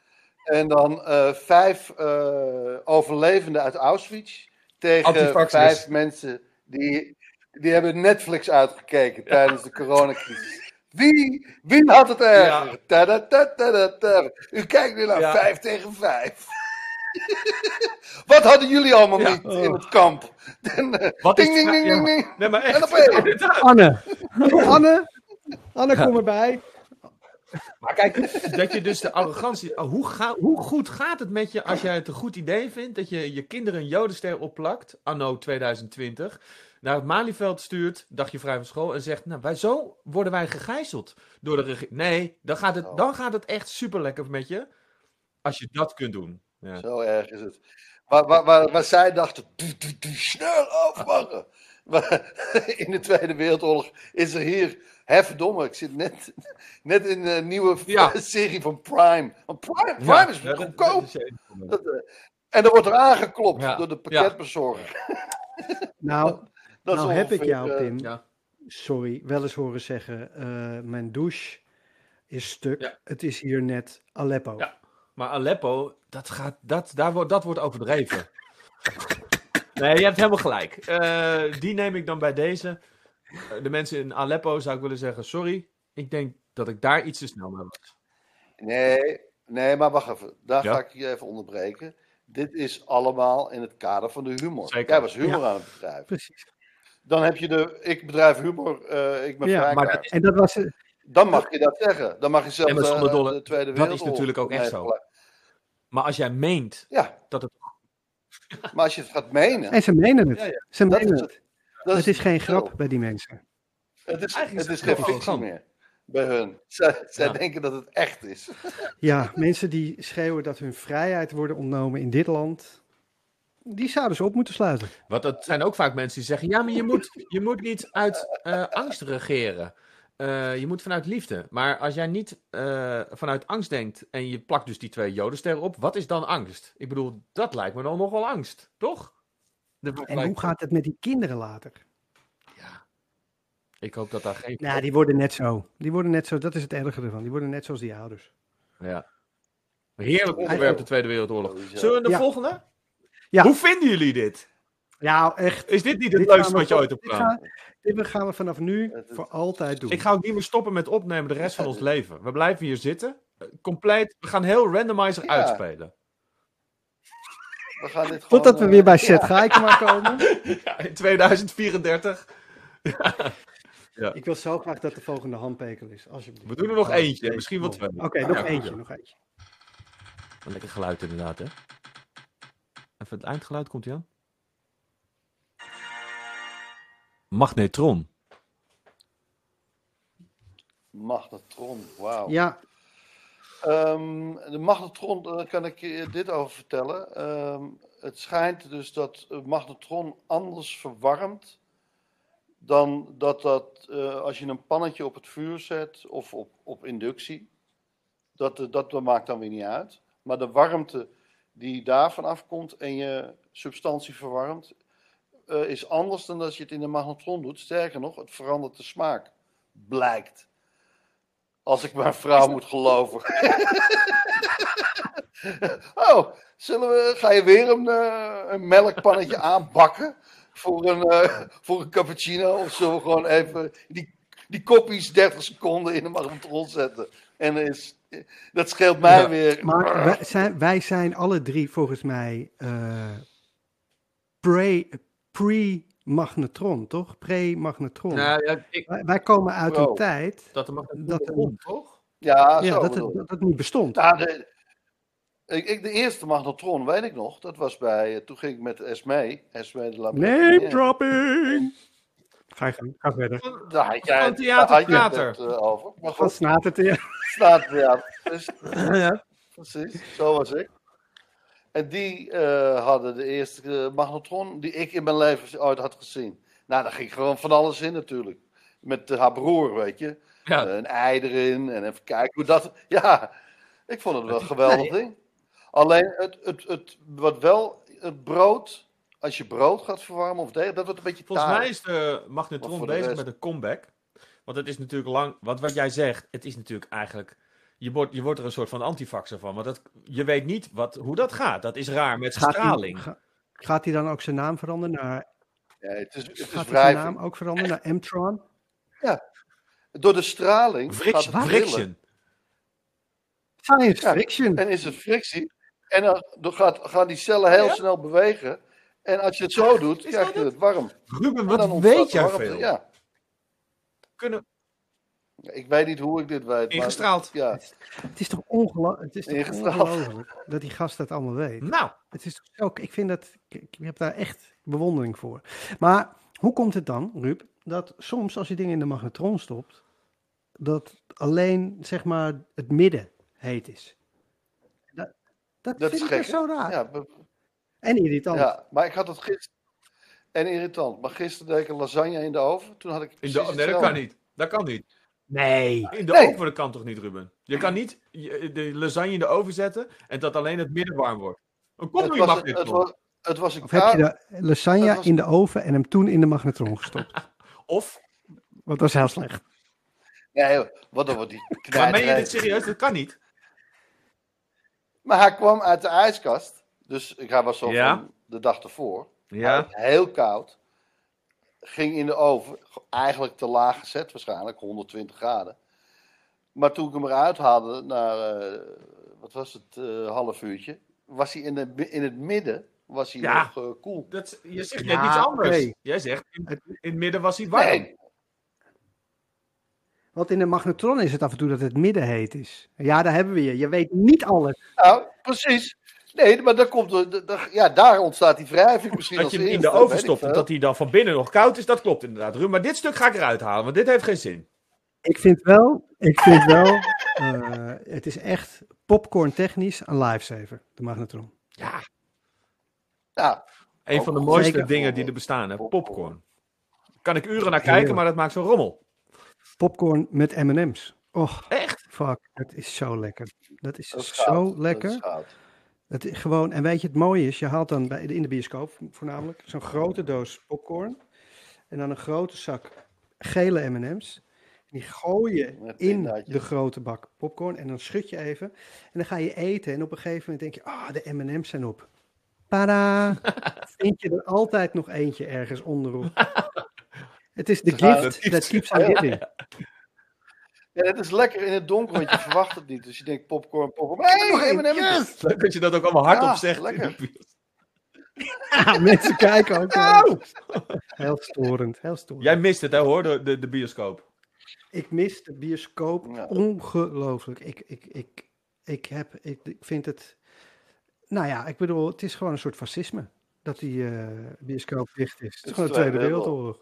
en dan eh, vijf eh, overlevenden uit Auschwitz tegen vijf mensen die, die hebben Netflix uitgekeken tijdens de coronacrisis. Wie, wie had het erger? Ja. Tadadadadada. U kijkt nu naar Ja. 5 tegen 5. Wat hadden jullie allemaal Ja. niet in het kamp? Eh, Wat is ding, ding, ding, ja. ding, ding. Nee, maar echt. Anne, Anne, Anne, kom erbij. Maar kijk, dat je dus de arrogantie. oh, Hoe, ga, hoe goed gaat het met je als jij het een goed idee vindt dat je je kinderen een Jodenster opplakt, anno 2020, naar het Malieveld stuurt, dagje vrij van school, en zegt: Nou, wij, zo worden wij gegijzeld door de regering. Nee, dan gaat, het, Oh. dan gaat het echt super lekker met je. Als je dat kunt doen. Ja. Zo erg is het. Waar, waar, waar, waar zij dachten, "Doe, doe, doe, snel afvangen. Maar In de Tweede Wereldoorlog is er hier, hè verdomme, ik zit net, net in een nieuwe Ja. serie van Prime. Want Prime, Prime Ja, is goedkoop. eh, en dan wordt er aangeklopt Ja. door de pakketbezorger. Nou, Dat nou heb ik jou, eh, Pim, Ja. sorry, wel eens horen zeggen, eh, mijn douche is stuk. Ja. Het is hier net Aleppo. Ja. Maar Aleppo, dat, gaat, dat, daar wordt, dat wordt overdreven. Nee, je hebt helemaal gelijk. Eh, die neem ik dan bij deze. Eh, de mensen in Aleppo zou ik willen zeggen: sorry. Ik denk dat ik daar iets te snel mee was. Nee, nee, maar wacht even. Daar Ja. ga ik je even onderbreken. Dit is allemaal in het kader van de humor. Zeker. Jij was humor aan het bedrijven. Precies. Dan heb je de, ik bedrijf humor, eh, ik ben Ja, vrij maar. En dat was, eh, Dan mag je dat zeggen. Dan mag je met zonder eh, dolle- de Tweede dat is natuurlijk ook echt zo. Maar als jij meent Ja, dat het. maar als je het gaat menen, en ze menen het. Ja, ja. Ze dat menen is het. het. Dat Het is geen grap bij die mensen. Het is, Eigenlijk het is geen fictie meer bij hun. Zij, zij Ja. denken dat het echt is. Ja, mensen die schreeuwen dat hun vrijheid worden ontnomen in dit land, die zouden ze op moeten sluiten. Want dat zijn ook vaak mensen die zeggen: ja, maar je moet, je moet niet uit eh, angst regeren. Eh, je moet vanuit liefde. Maar als jij niet eh, vanuit angst denkt en je plakt dus die twee jodensterren op, wat is dan angst? Ik bedoel, dat lijkt me dan nog wel angst, toch? En hoe gaat het met die kinderen later? Ja. Ik hoop dat daar geen. Nou, die worden net zo. Die worden net zo, dat is het erge ervan. Die worden net zoals die ouders. Ja. Heerlijk onderwerp, de Tweede Wereldoorlog. Zullen we de Ja. volgende? Ja. Hoe vinden jullie dit? Ja, echt. Is dit niet het Dit leukste wat je ooit hebt dit gedaan? gaan, dit gaan we vanaf nu voor altijd doen. Ik ga ook niet meer stoppen met opnemen de rest van ons leven. We blijven hier zitten. eh, Compleet. We gaan heel randomizer Ja. uitspelen. We gaan dit Totdat gewoon, we eh, weer bij Seth Gaikema komen. Ja, in 2034. Ik wil zo graag dat de volgende handpekel is. Alsjeblieft. We doen er nog Oh, eentje, misschien wel twee. Oké, nog Ja, eentje, ja. nog eentje. Een lekker geluid inderdaad, hè? Even het eindgeluid, komt aan? Magnetron. Magnetron, wauw. Ja, Ehm, de magnetron, daar kan ik je dit over vertellen. Ehm, het schijnt dus dat een magnetron anders verwarmt dan dat dat eh, als je een pannetje op het vuur zet of op, op inductie. Dat, dat, dat maakt dan weer niet uit. Maar de warmte die daarvan afkomt en je substantie verwarmt, eh, is anders dan als je het in een magnetron doet. Sterker nog, het verandert de smaak. Blijkt. Als ik mijn vrouw moet geloven. oh, zullen we, ga je weer een, eh, een melkpannetje aanbakken? Voor een, eh, voor een cappuccino? Of zullen we gewoon even die, die koppies 30 seconden in de magnetron zetten? En dan is, dat scheelt mij Ja, weer. maar wij zijn, wij zijn alle drie volgens mij eh, pre- pre-magnetron, toch? Pre-magnetron. Nou ja, ik, Wij, wij komen uit Wow. een tijd dat de magnetron Dat- begon, toch? Ja, ja, dat, het, dat het niet bestond. Nou, de, ik, ik- de eerste magnetron, weet ik nog. Dat was bij, eh, toen ging ik met Esme. Esme de Name dropping! Ga, je- ga verder. Daar had jij Van het- theater, daar had je theater. het eh, over. Maar Van goed, snaterteer. staat ja, precies, ja. precies, zo was ik. En die eh, hadden de eerste eh, magnetron die ik in mijn leven ooit had gezien. Nou, daar ging gewoon van alles in natuurlijk. Met eh, haar broer, weet je. Ja, een ei erin en even kijken hoe dat... Ja, ik vond het wel een geweldig ding. Alleen, het, het, het, wat wel, het brood, als je brood gaat verwarmen of deeg, dat wordt een beetje volgens mij is de magnetron de bezig rest- met een comeback. Want het is natuurlijk lang. Want wat jij zegt, het is natuurlijk eigenlijk. Je wordt, je wordt er een soort van antifaxer van. Want dat, je weet niet wat, hoe dat gaat. Dat is raar met Gaat hij, straling. ga- gaat hij dan ook zijn naam veranderen naar... Ja, het is, het is Gaat hij zijn naam ook veranderen naar Mtron? Door de straling gaat Friction. het trillen. friction. Science Ja, fiction. En is er frictie. En dan, dan gaat, gaan die cellen heel Ja? snel bewegen. En als je het zo doet, Is krijg je het? het warm. Ruben, En wat weet jij warmte. veel? Ja. Kunnen, Ik weet niet hoe ik dit weet. maar- Ingestraald. ja. Het is toch, ongelo het is toch ongelooflijk dat die gast dat allemaal weet. Nou, Het is toch ook, ik vind dat, ik, ik heb daar echt bewondering voor. Maar hoe komt het dan, Ruud, dat soms als je dingen in de magnetron stopt, dat alleen zeg maar het midden heet is? Dat, dat, Dat vind is ik echt gek, zo raar. Ja, En irritant. ja, maar ik had het gisteren. En irritant. Maar gisteren deed ik een lasagne in de oven. Toen had ik. in de, nee, dat kan niet. Dat kan niet. Nee. In de Nee. oven, dat kan toch niet, Ruben? Je kan niet de lasagne in de oven zetten en dat alleen het midden warm wordt. Een Het combi was, mag het, dit het, toch? was, het was een Of heb je de lasagne was- in de oven en hem toen in de magnetron gestopt? Of, Want dat is heel slecht. Nee, wat dan wordt die maar meen je dit serieus? Dat kan niet. Maar hij kwam uit de ijskast. Dus ik hij was zo Ja. van de dag ervoor. Ja. Heel koud. Ging in de oven. Eigenlijk te laag gezet waarschijnlijk. 120 graden. Maar toen ik hem eruit haalde, na, eh, wat was het, eh half uurtje. Was hij in, de, in het midden, was hij Ja. nog eh, koel. Dat, je zegt Ja, net iets anders. Jij zegt, in, in het midden was hij warm. Nee, Want in de magnetron is het af en toe dat het midden heet is. Ja, daar hebben we je. Je weet niet alles. nou, precies. Nee, maar dan komt ja, daar ontstaat die wrijving misschien Dat als je hem in de oven stopt en dat hij dan van binnen nog koud is, dat klopt inderdaad. Ruben, maar dit stuk ga ik eruit halen, want dit heeft geen zin. Ik vind wel, ik vind wel, eh, het is echt popcorn technisch een lifesaver, de magnetron. Ja, Ja, een van de mooiste zeker. dingen die er bestaan, hè? Popcorn. Kan ik uren naar kijken, maar dat maakt zo'n rommel. Popcorn met M&M's. Och, Echt? fuck, het is zo lekker. Dat is dat is zo goud, dat lekker. is goud. Het is gewoon, en weet je, het mooie is, je haalt dan bij, in de bioscoop voornamelijk zo'n grote doos popcorn en dan een grote zak gele M&M's. Die gooi je in de grote bak popcorn en dan schud je even. En dan ga je eten en op een gegeven moment denk je, ah, de M&M's zijn op. Tada! Vind je er altijd nog eentje ergens onderop. Het is de gift dat that keeps on giving. Ja, het is lekker in het donker, want je verwacht het niet. Dus je denkt popcorn, popcorn. Hey, Nog yes! Leuk dat je dat ook allemaal hardop Ja, zegt. lekker. Ja, mensen kijken ook. Nou! Heel storend, heel storend. Jij mist het, hè, hoor, de, de, de bioscoop. Ik mis de bioscoop Ja. ongelooflijk. Ik, ik, ik, ik, heb, ik, ik vind het. Nou ja, ik bedoel, het is gewoon een soort fascisme dat die eh, bioscoop dicht is. Het is gewoon de de Tweede Tweede Wereldoorlog.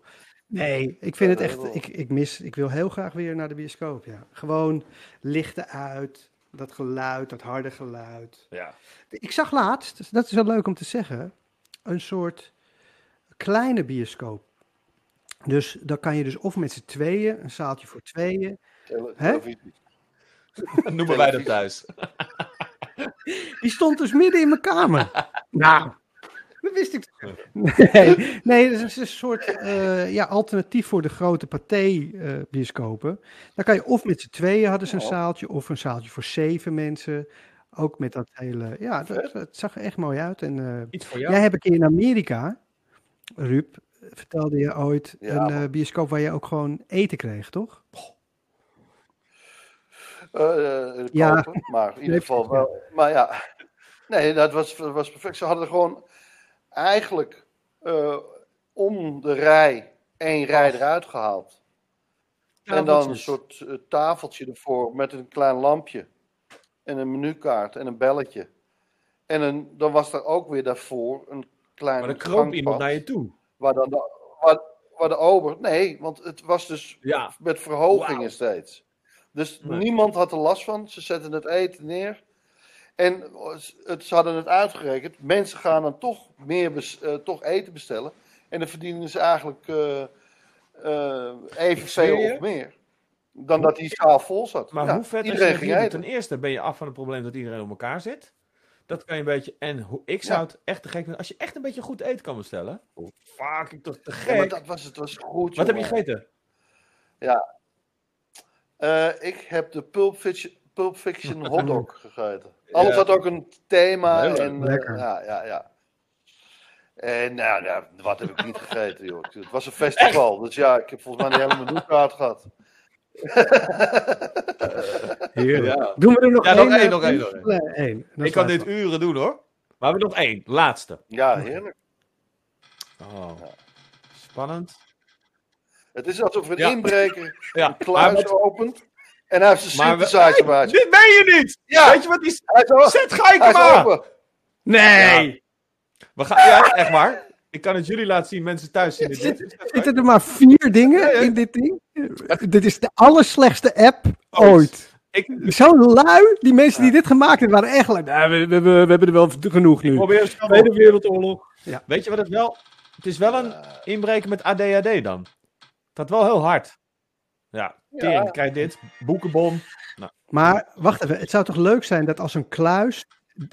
Nee, ik vind het echt. Ik, ik mis. Ik wil heel graag weer naar de bioscoop. Ja, gewoon lichten uit, dat geluid, dat harde geluid. Ja. Ik zag laatst, dus dat is wel leuk om te zeggen, een soort kleine bioscoop. Dus dan kan je dus of met z'n tweeën, een zaaltje voor tweeën. Tele- Hè? televisie. Noemen wij dat thuis. Die stond dus midden in mijn kamer. nou, dat wist ik. Nee, nee dat is een soort eh, ja, alternatief voor de grote pathé-bioscopen. Dan kan je of met z'n tweeën hadden ze een zaaltje, of een zaaltje voor zeven mensen. Ook met dat hele. Ja, dat, dat zag er echt mooi uit. En eh, Iets voor jou. jij hebt een keer in Amerika, Ruud, vertelde je ooit Ja, een eh, bioscoop waar je ook gewoon eten kreeg, toch? Ja. maar in ieder geval wel. Maar ja, nee, dat was, was perfect. Ze hadden er gewoon eigenlijk eh, om de rij één rij eruit gehaald. En dan een soort eh, tafeltje ervoor met een klein lampje. En een menukaart en een belletje. En een, dan was er ook weer daarvoor een klein Maar dan kroop iemand naar je toe. Waar, dan de, waar, waar de ober... Nee, want het was dus Ja. met verhogingen steeds. Dus Nee. niemand had er last van. Ze zetten het eten neer. En het, ze hadden het uitgerekend. Mensen gaan dan toch, meer bes- eh, toch eten bestellen. En dan verdienen ze eigenlijk eh eh, evenveel zweer je? of meer. Dan dat die zaal vol zat. Maar Ja, hoe vet is het. Ten eerste ben je af van het probleem dat iedereen op elkaar zit. Dat kan je een beetje. En hoe, ik zou Ja. het echt te gek vinden. Als je echt een beetje goed eten kan bestellen. Fuck, ik toch te Ja, gek. maar dat was het was goed. Wat heb je gegeten? Eh, ik heb de Pulp Fiction, Pulp Fiction hotdog gegeten. Alles Ja. had ook een thema. En, eh, lekker. ja, ja, ja. En nou, nou, wat heb ik niet gegeten, joh. Het was een festival, dus ja, ik heb volgens mij een hele menukaart gehad. Heerlijk. Ja. Doen we er nog Ja, één? nog één, eh, nog één, nog Nee, één. Ik kan dit uren doen hoor. Maar we hebben nog één. Laatste. Ja, heerlijk. Oh. Spannend. Het is alsof een Ja. inbreker Ja, een kluis opent en hij heeft zijn Maar we- synthesizer bij zich. Dit ben je niet! Ja. Weet je wat die... Zet is Gaikema! open. Nee! We gaan... Ja, echt waar. Ik kan het jullie laten zien, mensen thuis zien dit. Zit- niet. Zitten er maar vier dingen Ja, ja. in dit ding? Dit is de allerslechtste app Ooit. ooit. Ik Zo lui, die mensen die dit gemaakt hebben, waren echt lui. Nou, we, we, we, we hebben er wel genoeg nu. probeer eens Tweede Wereldoorlog. Ja. Weet je wat het wel... Het is wel een inbreken met ADHD dan. Dat wel heel hard. Ja, tering, kijk dit. Boekenbon. Maar wacht even, het zou toch leuk zijn dat als een kluis,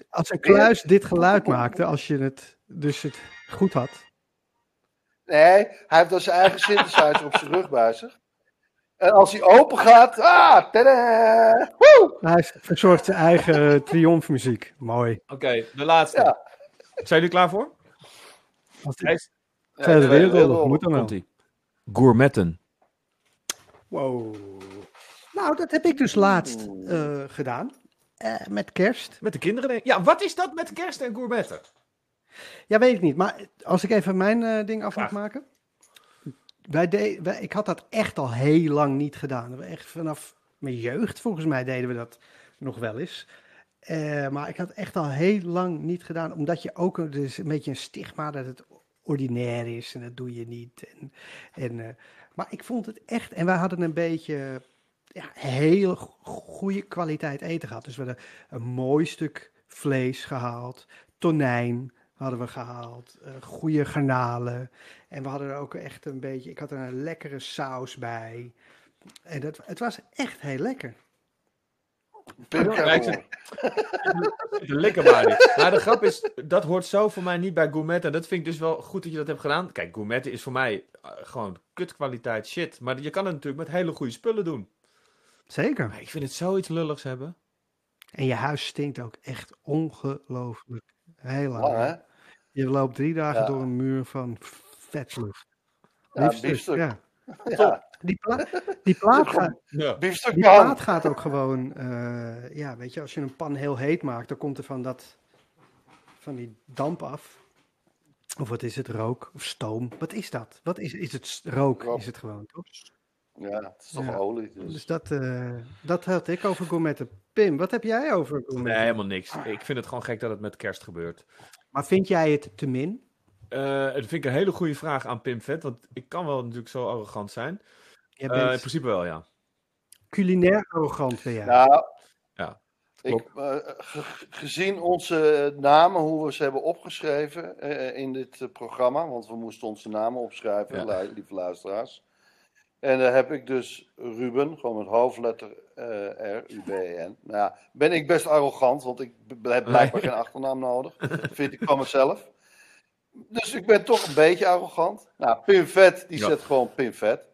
als een kluis dit geluid maakte, als je het dus het goed had. Nee, hij heeft dan zijn eigen synthesizer op zijn rug bij zich. En als hij open gaat, ah, tada, woe! Hij verzorgt zijn eigen triomfmuziek. Mooi. Oké, de laatste. Ja. Zijn jullie klaar voor? Als die Tweede Ja, Wereldoorlog moet dan wel. Gourmetten. Wow. Nou, dat heb ik dus laatst eh, gedaan. Eh, met kerst. Met de kinderen. Ja, wat is dat met kerst en gourmetten? Ja, weet ik niet. Maar als ik even mijn eh, ding af mag maken. Wij de, wij, ik had dat echt al heel lang niet gedaan. We Echt vanaf mijn jeugd, volgens mij, deden we dat nog wel eens. Maar ik had echt al heel lang niet gedaan. Omdat je ook er is een beetje een stigma dat het ordinair is. En dat doe je niet. En, en, eh, maar ik vond het echt... En wij hadden een beetje ja, heel go- goede kwaliteit eten gehad. Dus we hadden een mooi stuk vlees gehaald. Tonijn hadden we gehaald. eh goede garnalen. En we hadden er ook echt een beetje... Ik had er een lekkere saus bij. En dat, het was echt heel lekker. Pim. De lekker maar niet. Maar de grap is, dat hoort zo voor mij niet bij gourmetten. Dat vind ik dus wel goed dat je dat hebt gedaan. Kijk, gourmetten is voor mij eh, gewoon kutkwaliteit shit. Maar je kan het natuurlijk met hele goede spullen doen. Zeker. Maar ik vind het zoiets lulligs hebben. En je huis stinkt ook echt ongelooflijk. Heel lang. Je loopt drie dagen Ja. door een muur van vetlucht. Ja, biefstuk. ja. Ja, Die, pla die plaat gaat... Ja. Die plaat gaat ook gewoon, eh, ja, weet je, als je een pan heel heet maakt, dan komt er van dat, van die damp af. Of wat is het, rook of stoom? Wat is dat? Wat is, is het rook? Rook. Is het gewoon, toch? Ja, het is toch Ja. olie. Dus. Dus dat, eh, dat had ik over gourmetten. Pim, wat heb jij over Nee, helemaal niks. Ik vind het gewoon gek dat het met kerst gebeurt. Maar vind jij het te min? Eh, dat vind ik een hele goede vraag aan Pim Vet. Want ik kan wel natuurlijk zo arrogant zijn. Jij Eh, in principe wel, ja. culinair arrogant, ben jij. Nou, Ja, ik, eh, ge- gezien onze namen, hoe we ze hebben opgeschreven eh, in dit programma, want we moesten onze namen opschrijven, Ja. lu- lieve luisteraars. En daar heb ik dus Ruben, gewoon met hoofdletter R, U, B, N. Nou ja, ben ik best arrogant, want ik heb blijkbaar geen achternaam nodig. Vind ik van mezelf. Dus ik ben toch een beetje arrogant. Nou, Pim Vet, die Ja. zet gewoon Pim Vet.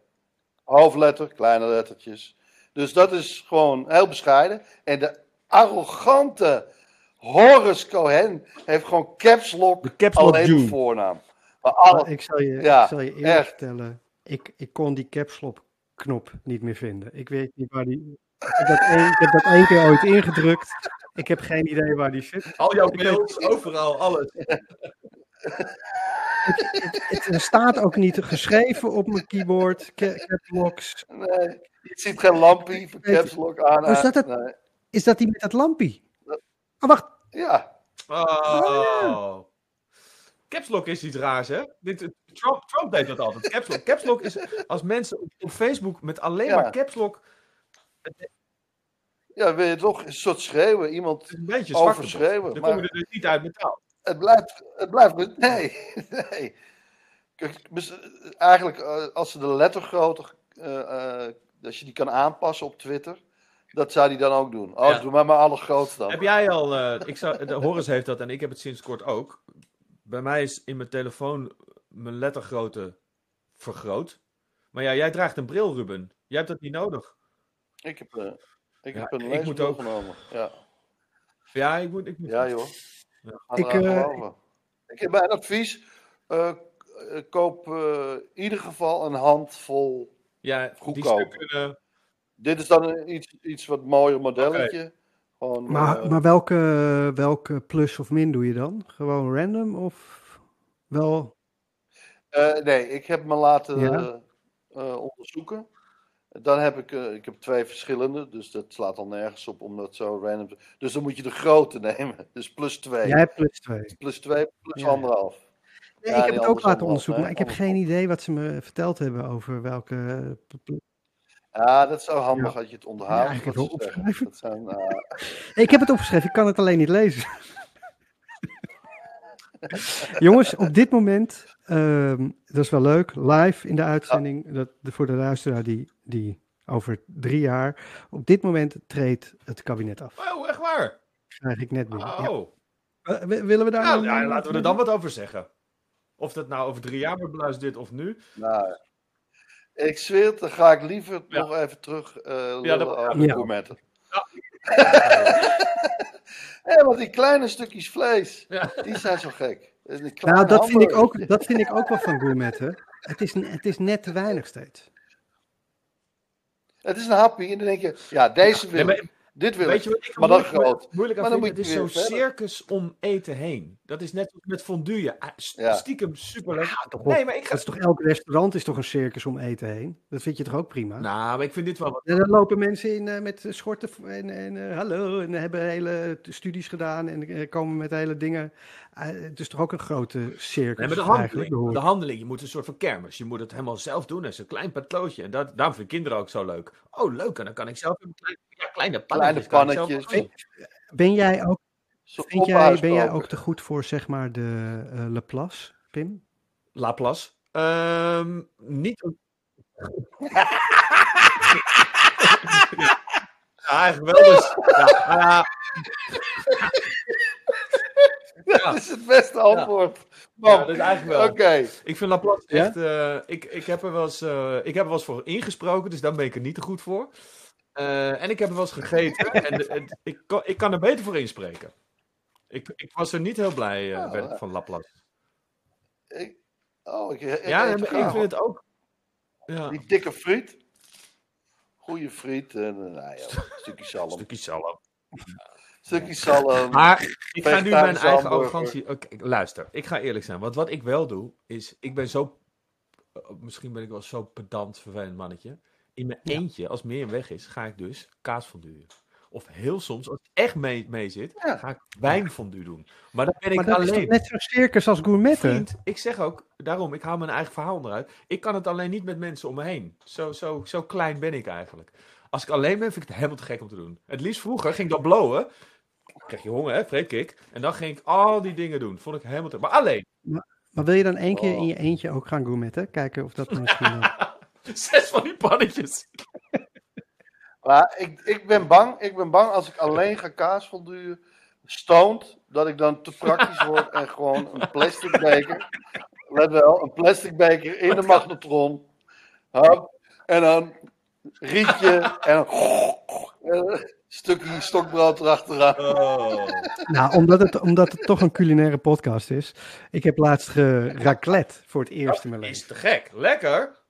Hoofdletter, kleine lettertjes. Dus dat is gewoon heel bescheiden. En de arrogante Horace Cohen heeft gewoon caps lock De caps lock alleen June. de voornaam. Maar alle, Maar ik zal je, Ja, ik zal je eerlijk echt. vertellen, ik, ik kon die capslop knop niet meer vinden. Ik weet niet waar die... Ik heb, dat één, ik heb dat één keer ooit ingedrukt. Ik heb geen idee waar die zit. Al jouw mails, overal, alles. Het er staat ook niet geschreven op mijn keyboard, ca- caps locks. nee, je ziet geen lampie je- caps lock aan. Oh, is dat het? Nee. Is dat die met dat lampie? Oh, wacht. Ja, Oh. Caps Lock is iets raars, hè? Dit, Trump, Trump deed dat altijd. Caps Lock. Caps Lock is als mensen op, Facebook met alleen Ja. maar Caps Lock ja, wil je toch een soort schreeuwen. Iemand, een beetje Overschreeuwen, Dan maar- kom je er dus niet uit met taal. Het blijft, het blijft, nee, nee. Kijk, eigenlijk eh, als ze de lettergrootte, eh, eh, als je die kan aanpassen op Twitter, dat zou die dan ook doen. Oh, Ja. doe maar maar alle groot dan. Heb jij al, eh, ik zou, de Horace heeft dat en ik heb het sinds kort ook. Bij mij is in mijn telefoon mijn lettergrootte vergroot. Maar ja, jij draagt een bril, Ruben. Jij hebt dat niet nodig. Ik heb, ik Ja, heb een ik moet ook. genomen. Ja, Ja, ik moet. Ik moet ja joh. Ik, eh, ik heb mijn advies. eh, eh, koop eh, in ieder geval een handvol. ja, die Goedkoop. stukken. Dit is dan een iets, iets wat mooier modelletje. Gewoon, Maar, maar welke, welke plus of min doe je dan? Gewoon random of wel... eh, nee, ik heb me laten Ja? eh, onderzoeken. Dan heb ik, eh, ik heb twee verschillende, dus dat slaat al nergens op om dat zo random te... Dus dan moet je de grote nemen, dus plus twee. Jij hebt plus twee. Plus twee, plus Ja. anderhalf. Nee, Ja, ik heb het ook laten onderzoeken, maar ik heb geen idee wat ze me verteld hebben over welke... eh, Ja, dat is zo handig Ja. dat je het onthoudt. Ja, ik heb zijn, eh, Ik heb het opgeschreven, ik kan het alleen niet lezen. Jongens, op dit moment, ehm, dat is wel leuk, live in de uitzending, dat, de, voor de luisteraar die, die over drie jaar, op dit moment treedt het kabinet af. Oh, echt waar? Krijg ik net binnen. Oh. Eh, willen we daar Nou, ja, laten we er dan wat over zeggen. Of dat nou over drie jaar wordt beluisterd of nu. nou, ik zweer het, dan ga ik liever Ja. nog even terug eh lullen Ja, dat- over ja. Ja. Want die kleine stukjes vlees, Ja. die zijn zo gek. Nou, dat vind, ik ook, dat vind ik ook wel van gourmetten. Het is, het is net te weinig steeds. Het is een happy en dan denk je, ja, deze wil ik. maar Dit wil Weet ik. je wat ik maar moeilijk, groot. moeilijk aan Maar vind? Het moet is je zo'n circus om eten heen. Dat is net als met fondue. Ah. Stiekem super wel. nee, maar ik ga... Dat is toch elk restaurant is toch een circus om eten heen? Dat vind je toch ook prima? Nou, maar ik vind dit wel wat... En dan lopen mensen in eh, met schorten en, en eh, hallo en hebben hele studies gedaan en eh, komen met hele dingen. Eh, het is toch ook een grote circus Nee, maar de eigenlijk? handeling, behoor- de handeling, je moet een soort van kermis. Je moet het helemaal zelf doen. Dat is een klein patlootje. En dat, daarom vind ik kinderen ook zo leuk. Oh, leuk. En dan kan ik zelf een klein, ja, kleine pannetjes. Kleine pannetjes. Ben jij ook, vind jij, ben jij ook te goed voor zeg maar de eh Laplace, Pim? Laplace. Ehm niet... ja, eigenlijk wel dus. Ja, ja, Dat is het beste antwoord. ja, dat is eigenlijk wel. Oké. Ik vind Laplace Ja? echt... eh, ik, ik, heb er wel eens, eh, ik heb er wel eens voor ingesproken, dus daar ben ik er niet te goed voor. Eh, en ik heb er wel eens gegeten en de- het- ik, kan, ik kan er beter voor inspreken. Ik, ik was er niet heel blij Oh, ja. van Laplace. Ik, oh, ik, ik, Ja, ik vind het ook. Ja. Die dikke friet. Goeie friet. En, nou ja, een stukje zalm. Stukje zalm. Stukje zalm. Maar ik ga nu mijn eigen arrogantie... Oké, luister, ik ga eerlijk zijn. Want wat ik wel doe, is... Ik ben zo... eh, Misschien ben ik wel zo pedant, vervelend mannetje. In mijn eentje, als meer weg is, ga ik dus kaasfondue. Of heel soms, als ik echt mee, mee zit, Ja. ga ik wijnfondue doen. Maar dan ben ik Maar dat alleen. toch net zo'n circus als gourmetten? Vriend, ik zeg ook, daarom, ik haal mijn eigen verhaal eruit. Ik kan het alleen niet met mensen om me heen. Zo, zo, zo klein ben ik eigenlijk. Als ik alleen ben, vind ik het helemaal te gek om te doen. Het liefst vroeger ging ik dat blowen. Krijg je honger, hè? Vreetkik. En dan ging ik al die dingen doen. Vond ik helemaal te... Maar alleen. Maar wil je dan één keer Oh. in je eentje ook gaan gourmetten? Kijken of dat misschien... Zes van die pannetjes. Maar ik, ik, ben bang, ik ben bang als ik alleen ga kaas volduren, stoned, dat ik dan te praktisch word en gewoon een plastic beker, let wel, een plastic beker in de magnetron, hop, en dan rietje en dan stukje stokbrood erachteraan. Oh. Nou, omdat het, omdat het toch een culinaire podcast is. Ik heb laatst ge raclette voor het eerst in mijn leven. Is te gek. Lekker.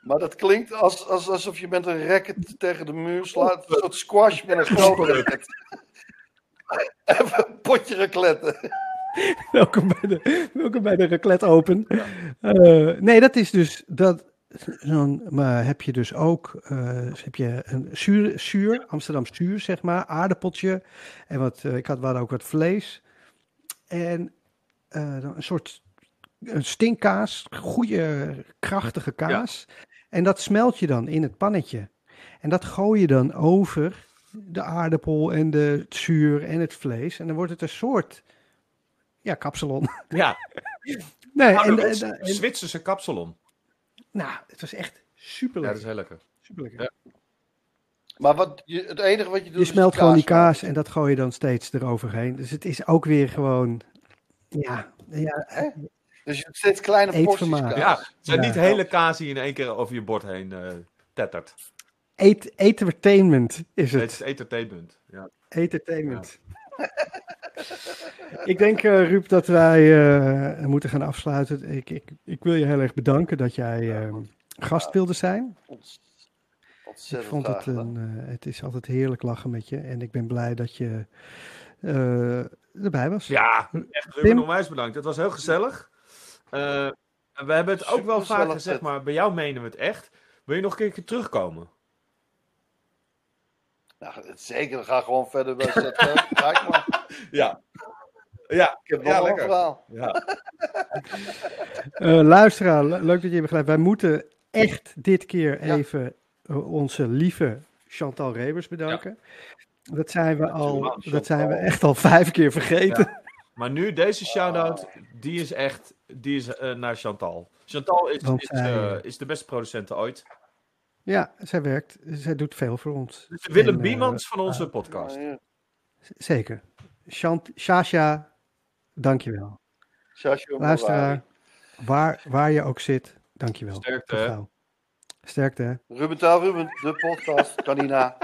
Maar dat klinkt als, als, alsof je met een racket tegen de muur slaat, een soort squash met een grote racket. Even een potje raclette. Welkom bij de, welkom bij de raclette open. Eh, nee, dat is dus dat. Zo'n, maar heb je dus ook eh, heb je een zuur, zuur, Amsterdam zuur, zeg maar, aardappeltje. En wat, eh, ik had hadden ook wat vlees. En eh, dan een soort een stinkkaas, goede, krachtige kaas. En dat smelt je dan in het pannetje. En dat gooi je dan over de aardappel en de het zuur en het vlees. En dan wordt het een soort, ja, kapsalon. Ja. Nee, en, ouderwets en- en- Zwitserse kapsalon. Nou, het was echt super Ja, lekker. dat is heel lekker. super lekker. Ja. Maar wat, je, het enige wat je doet Je is smelt gewoon die kaas en dat gooi je dan steeds eroverheen. Dus het is ook weer gewoon, ja, ja Dus je hebt steeds kleine porties kaas. Ja, het zijn Ja. niet hele kaas die in één keer over je bord heen eh tettert. eet, entertainment is Het het. is entertainment. Ja. Entertainment. ik denk, eh Ruud, dat wij eh, moeten gaan afsluiten. Ik, ik, ik wil je heel erg bedanken dat jij eh, gast wilde zijn. Ik vond het, graag een, eh, het is altijd heerlijk lachen met je. En ik ben blij dat je eh, erbij was. Ja, echt. Ruben, onwijs bedankt. Het was heel gezellig. Eh, we hebben het ook wel vaak gezegd, maar bij jou menen we het echt. Wil je nog een keer terugkomen? Nou, zeker, gaan gewoon verder bij. Kijk maar, Ja. Ja, ik heb nog Ja, een lekker. verhaal. ja. Eh, luisteraar, le- leuk dat je hebt begrijpt. Wij moeten echt dit keer Ja. even eh, onze lieve Chantal Rebers bedanken. Dat zijn we al, dat zijn we echt al vijf keer vergeten. Maar nu, deze shout-out, die is echt die is, eh, naar Chantal. Chantal is, is, eh, is de beste producent ooit. Ja, zij werkt, zij doet veel voor ons. Dus Willem En, eh, Biemans van onze podcast. Ja, hier. Z- Zeker. Chant, Shasha, dankjewel. Shashu Mawari. Luisteraar, waar, waar je ook zit, dankjewel. Sterkte. Tot gauw. Sterkte. hè? Ruben Taal Ruben, de podcast, Canina.